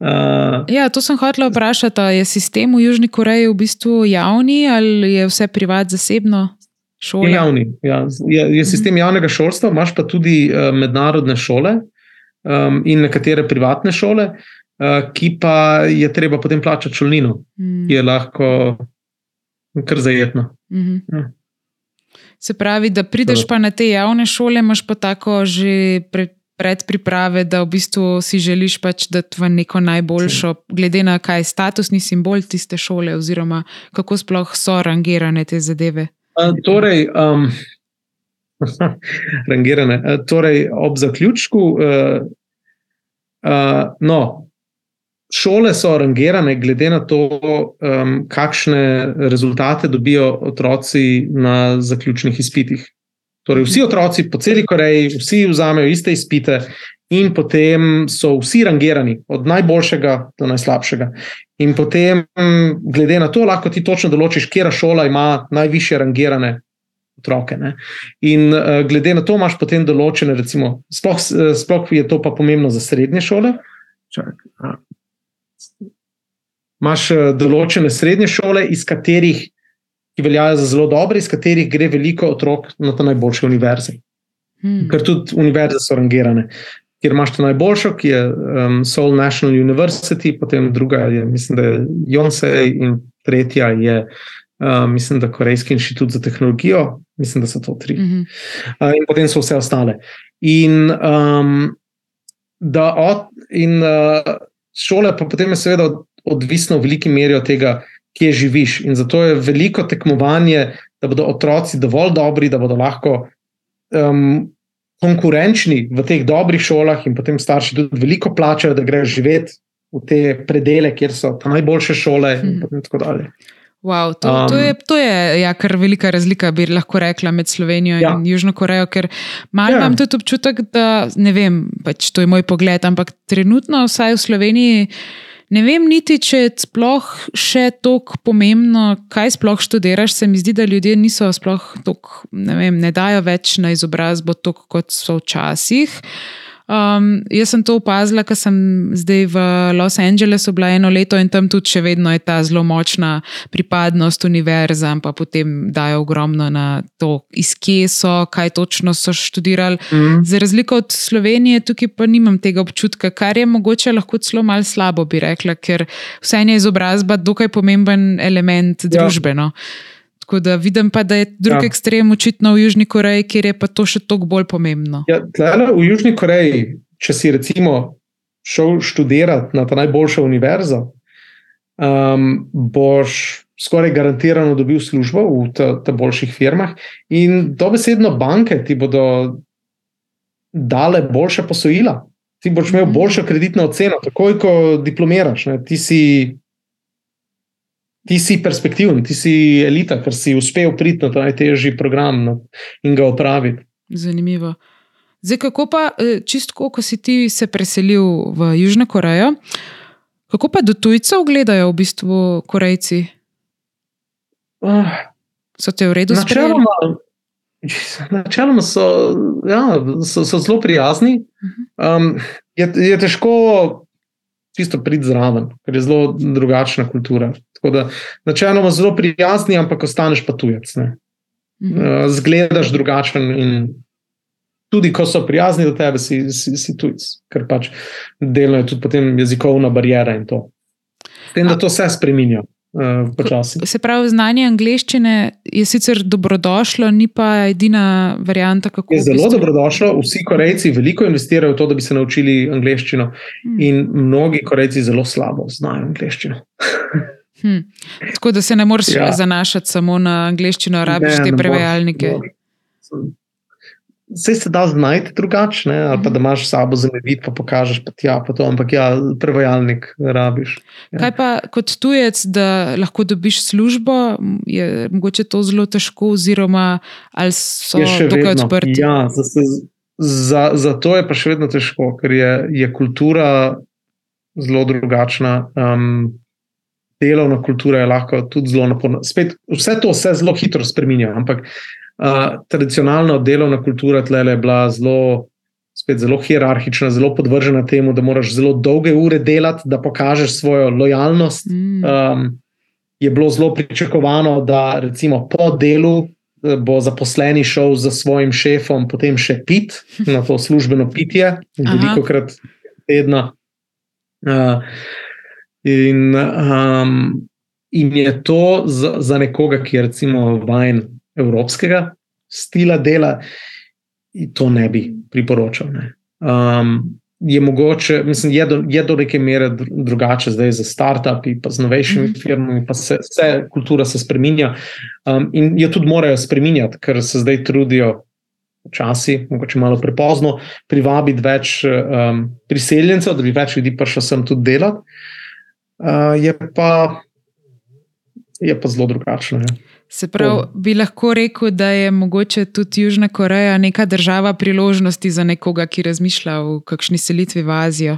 C: Uh,
A: Ja, to sem hotela vprašati. Je sistem v Južni Koreji v bistvu javni ali je vse privat, zasebno? Šola?
C: Je javni. Ja. Je, je sistem javnega šolstva, imaš pa tudi uh, mednarodne šole um, in nekatere privatne šole, uh, ki pa je treba potem plačati šolnino,
A: Mm.
C: ki je lahko kar zajetna.
A: Mhm.
C: Ja.
A: Se pravi, da prideš pa na te javne šole, imaš pa tako že pre, predpriprave, da v bistvu si želiš pač dati v neko najboljšo, glede na kaj je statusni simbol tiste šole, oziroma kako sploh so rangirane te zadeve.
C: Uh, torej, um, rangirane. Uh, torej, ob zaključku, uh, uh, no, šole so rangirane glede na to, um, kakšne rezultate dobijo otroci na zaključnih izpitih. Torej, vsi otroci po celi Koreji, vsi vzamejo iste izpite. In potem so vsi rangirani, od najboljšega do najslabšega. In potem, glede na to, lahko ti točno določiš, katera šola ima najviše rangirane otroke. Ne? In uh, glede na to, imaš potem določene, recimo, sploh, uh, sploh je to pa pomembno za srednje šole. Čak, a. Imaš uh, določene srednje šole, iz katerih, ki veljajo za zelo dobre, iz katerih gre veliko otrok na te najboljše univerze.
A: Hmm.
C: Ker tudi univerze so rangirane. Ker imaš to najboljšo, ki je um, Seoul National University, potem druga je, mislim, da je Jonsei, in tretja je, uh, mislim, da Korejski inštitut za tehnologijo, mislim, da so to tri.
A: Mhm.
C: Uh, in potem so vse ostale. In, um, da od, in uh, šole, pa potem je seveda od- odvisno v veliki meri od tega, kje živiš. In zato je veliko tekmovanje, da bodo otroci dovolj dobri, da bodo lahko um, konkurenčni v teh dobrih šolah, in potem starši tudi veliko plačajo, da grejo živeti v te predele, kjer so najboljše šole, in potem tako dalje.
A: Wow, to, um, to je, to je ja, kar velika razlika, bi lahko rekla, med Slovenijo
C: Ja.
A: in Južno Korejo, ker malo
C: Ja.
A: imam tudi občutek, da ne vem, pač to je moj pogled, ampak trenutno, vsaj v Sloveniji, ne vem niti, če je sploh še tako pomembno, kaj sploh študiraš. Se mi zdi, da ljudje niso sploh tako, ne vem, ne dajo več na izobrazbo, tako kot so včasih. Um, jaz sem to opazila, ker sem zdaj v Los Angelesu bila eno leto in tam tudi še vedno je ta zelo močna pripadnost univerzam, pa potem dajo ogromno na to, iz kje so, kaj točno so študirali.
C: Mm.
A: Za razliko od Slovenije, tukaj pa nimam tega občutka, kar je mogoče lahko celo malo slabo, bi rekla, ker vseeno je izobrazba dokaj pomemben element
C: Ja.
A: družbeno. Tako da vidim pa, da je drugi
C: Ja.
A: ekstrem očitno v Južni Koreji, kjer je pa to še toliko bolj pomembno.
C: Ja, tlele, v Južni Koreji, če si recimo šel študirati na ta najboljšo univerzo, um, boš skoraj garantirano dobil službo v teh boljših firmah, in dobesedno banke ti bodo dale boljše posojila. Ti boš imel mhm. boljšo kreditno oceno, takoj ko diplomiraš. Ti si, ti si perspektiven, ti si elita, ker si uspel priti na ta najtežji program no, in ga opraviti.
A: Zanimivo. Zdaj, kako pa, e, čisto, ko si ti se preselil v Južno Korejo, kako pa do tujcev gledajo v bistvu Korejci? Uh, so te v redu sprejeli?
C: Načeloma so, ja, so, so zelo prijazni. Um, je, je težko čisto priti zraven, ker je zelo drugačna kultura. Načeloma zelo prijazni, ampak ostaneš pa tujec. Uh, zgledaš drugačen in tudi ko so prijazni do tebe, si, si, si tujec, ker pač delno je tudi potem jezikovna barijera in to. Tem, da to vse spremenja. Uh,
A: se pravi, znanje angleščine je sicer dobrodošlo, ni pa edina varianta, kako.
C: Je zelo bistvo... dobrodošlo. Vsi Korejci veliko investirajo v to, da bi se naučili angleščino, hmm. in mnogi Korejci zelo slabo znajo angleščino.
A: hmm. Tako da se ne moreš ja. zanašati samo na angleščino, rabiš te prevajalnike.
C: Vse se da znajti drugače, ali pa da imaš sabo zemljevid, pa pokažeš, pa tja, pa to, ampak ja, prevajalnik rabiš.
A: Ja. Kaj pa kot tujec, da lahko dobiš službo, je mogoče to zelo težko, oziroma ali so tukaj odprti?
C: Ja, za, za, za to je pa še vedno težko, ker je, je kultura zelo drugačna. Um, delovna kultura je lahko tudi zelo naporna. Spet, vse to se zelo hitro spremenja, ampak tradicionalno delovna kultura tle je bila zelo, spet zelo hierarhična, zelo podvržena temu, da moraš zelo dolge ure delati, da pokažeš svojo lojalnost. Mm. Um, je bilo zelo pričakovano, da recimo po delu eh, bo zaposleni šel za svojim šefom, potem še pit na to službeno pitje, veliko krat tedna. Uh, in, um, in je to za, za nekoga, ki je recimo vajen evropskega stila dela, to ne bi priporočal. Ne. Um, je mogoče, mislim, je do, je do neke mere drugače zdaj za start-upi, pa z novejšimi mm -hmm. firmami, pa se vse kultura se spremenja. Um, in jo tudi morajo spremenjati, ker se zdaj trudijo. Včasih, mogoče malo prepozno, privabiti več um, priseljencev, da bi več ljudi prišlo sem tudi delati. Uh, je, pa, je pa zelo drugačno. Ne.
A: Se pravi, bi lahko rekel, da je mogoče tudi Južna Koreja neka država priložnosti za nekoga, ki razmišlja o kakšni selitvi v Azijo?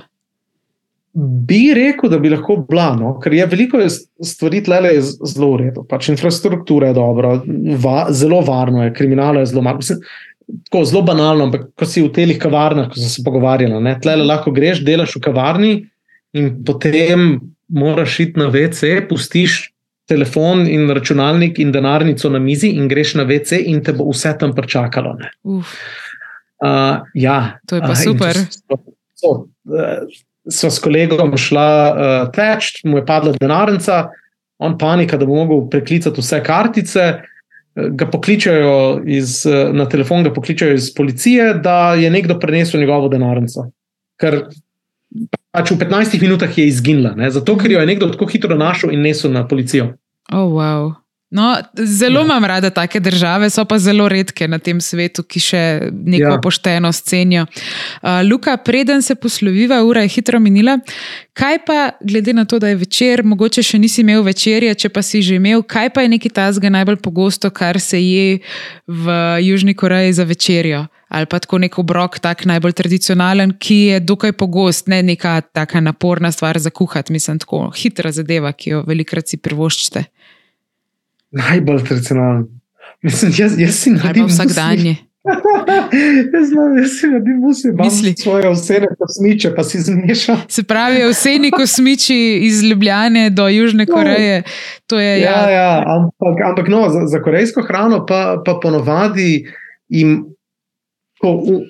C: Bi rekel, da bi lahko bila, no? ker je veliko stvari tle zelo v redu. Pač infrastruktura je dobra, va, zelo varno je, kriminal je zelo malo. Tako zelo banalno, ampak ko si v telih kavarnah, ko smo se pogovarjali, tle lahko greš, delaš v kavarni in potem moraš iti na WC, pustiš telefon in računalnik in denarnico na mizi in greš na WC in te bo vse tam pričakalo. Uh, ja,
A: to je pa uh, super.
C: Sva s kolegom šla uh, teč, mu je padla denarnica, on panika, da bo mogel preklicati vse kartice. Ga pokličajo iz, na telefon, ga pokličajo iz policije, da je nekdo prenesel njegovo denarnico. Ker pač v 15 minutah je izginila, ne? zato ker jo je nekdo tako hitro našel in nesel na policijo.
A: Oh, wow. No, zelo ja. imam rada take države, so pa zelo redke na tem svetu, ki še neko ja. poštenost cenijo. Uh, Luka, preden se posloviva, ura je hitro minila. Kaj pa, glede na to, da je večer, mogoče še nisi imel večerje, če pa si že imel, kaj pa je neki tazga najbolj pogosto, kar se je v Južni Koreji za večerjo? Ali pa tako nek obrok, tak najbolj tradicionalen, ki je dokaj pogost, ne neka taka naporna stvar za kuhati, mislim, tako hitra zadeva, ki jo velikrat si privoščite
C: najbolj tradicionalen. Mislim, jaz, jaz si naredim
A: vsak dan.
C: jaz, jaz si naredim vse, misli svoje osebne kosmiče, pa si zmešal.
A: Se pravi, vseni kosmiči iz Ljubljane do Južne no. Koreje. Je,
C: ja, ja. Ja, ampak, ampak no, za, za korejsko hrano pa, pa ponovadi jim. V,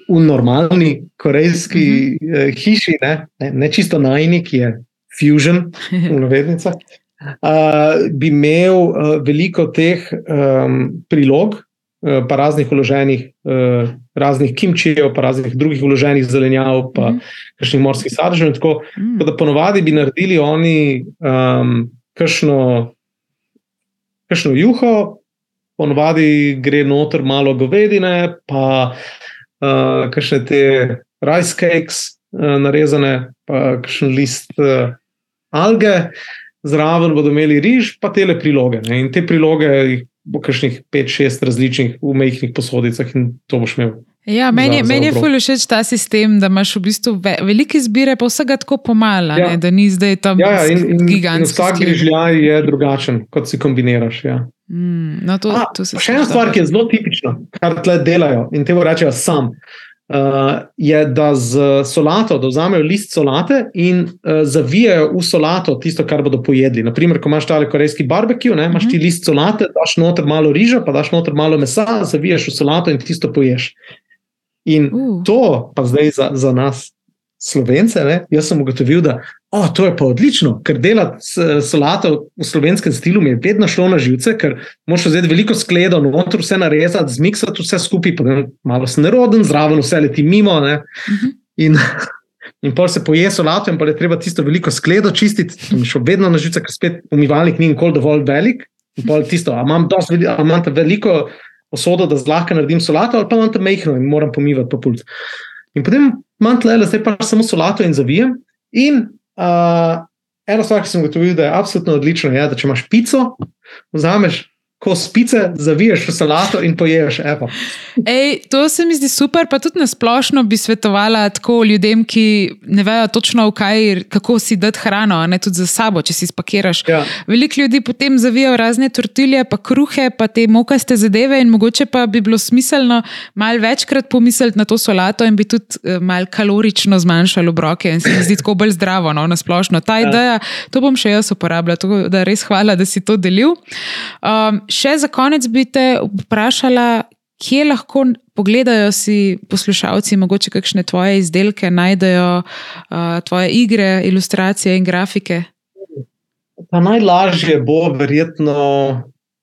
C: v normalni korejski uh -huh. uh, hiši, ne, ne, ne čisto najni, ki je fusion, v navednicah, uh, bi imel uh, veliko teh um, prilog, uh, pa raznih uloženih, uh, raznih kimčijev, pa raznih drugih uloženih zelenjav, pa mm kakšnih morskih sadežev. Tako mm -hmm. da ponovadi bi naredili oni um, kakšno, kakšno juho, ponovadi gre noter malo govedine, pa uh, kakšne te rice cakes, uh, narezane, pa kakšen list uh, alge, zraven bodo imeli riž, pa tele priloge. Ne? In te priloge bo kakšnih 5-6 različnih v mehkih posodicah in to boš imel.
A: Ja, meni, meni je fully všeč ta sistem, da imaš v bistvu ve, velike zbire, pa vsega tako pomala, ja. ne, da ni zdaj tam
C: ja, ja, in, in,
A: gigantski.
C: In vsak grižljaj je drugačen, kot si kombiniraš. Ja.
A: Mm, no to,
C: A,
A: to
C: še ena stvar, ki je zelo tipična, kar tle delajo in te rečejo sam. Uh, je, da z solato, da vzamejo list solate in uh, zavijajo v solato tisto, kar bodo pojedli. Naprimer, ko imaš tale korejski barbecue, ne, imaš ti
A: Mhm.
C: list solate, daš noter malo riža, pa daš noter malo mesa, zavijaš v solato in tisto poješ. In
A: Uh.
C: to, pa zdaj za, za nas, slovence, ne, jaz sem ugotovil, da oh, to je pa odlično, ker delati solato v slovenskem stilu mi je vedno šlo na živce, ker moš vzeti veliko skledo, noter vse narezati, zmiksati vse skupaj, potem malo sem neroden, zraven vse leti mimo. Ne,
A: Mhm.
C: in, in pol se poje solato, in pa je treba tisto veliko skledo čistiti, to mi šlo vedno na živce, ker spet umivalnik ni nikoli dovolj velik. In pol tisto, a imam, veli- a imam veliko posodo, da zlahka naredim solato, ali pa imam tam mehko in moram pomivati po pult. In potem imam tle, zdaj pa samo solato in zavijem. In uh, ena stvar, ki sem ugotovil, da je absolutno odlična, je, da če imaš pico, vzameš kos pice, zaviješ v solato in poješ. Evo.
A: Ej, to se mi zdi super, pa tudi nasplošno bi svetovala tako ljudem, ki ne vejo točno, kaj, kako si dati hrano, a ne tudi za sabo, če si spakiraš.
C: Ja.
A: Veliko ljudi potem zavijajo razne tortilje, pa kruhe, pa te mokaste zadeve, in mogoče pa bi bilo smiselno malo večkrat pomisliti na to solato in bi tudi eh, malo kalorično zmanjšali obroke in se mi zdi tako bolj zdravo, no, nasplošno. Ta
C: Ja.
A: ideja, to bom še jaz uporabljala, tako da res hvala, da si to delil. Um, še za konec bi te vprašala, kje lahko pogledajo si poslušalci, mogoče kakšne tvoje izdelke, najdejo uh, tvoje igre, ilustracije in grafike.
C: Pa najlažje bo verjetno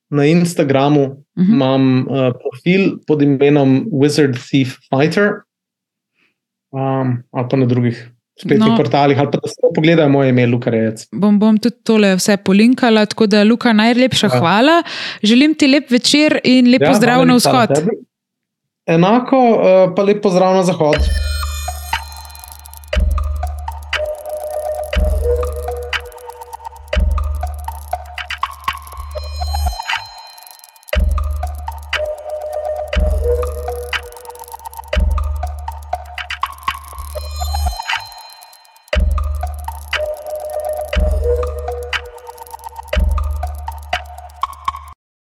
C: na Instagramu.
A: Mhm.
C: Imam uh, profil pod imenom Wizard Thief Fighter, um, ali pa na drugih spletnih
A: No.
C: portalih, ali pa da se pogledajo moje ime, Luka Rejec.
A: Bom, bom tudi tole vse polinkala, tako da, Luka, najlepša
C: Ja.
A: hvala. Želim ti lep večer in lep ja,
C: hvala
A: na vzhod.
C: tebi. Enako, uh, pa lep pozdrav na zahod.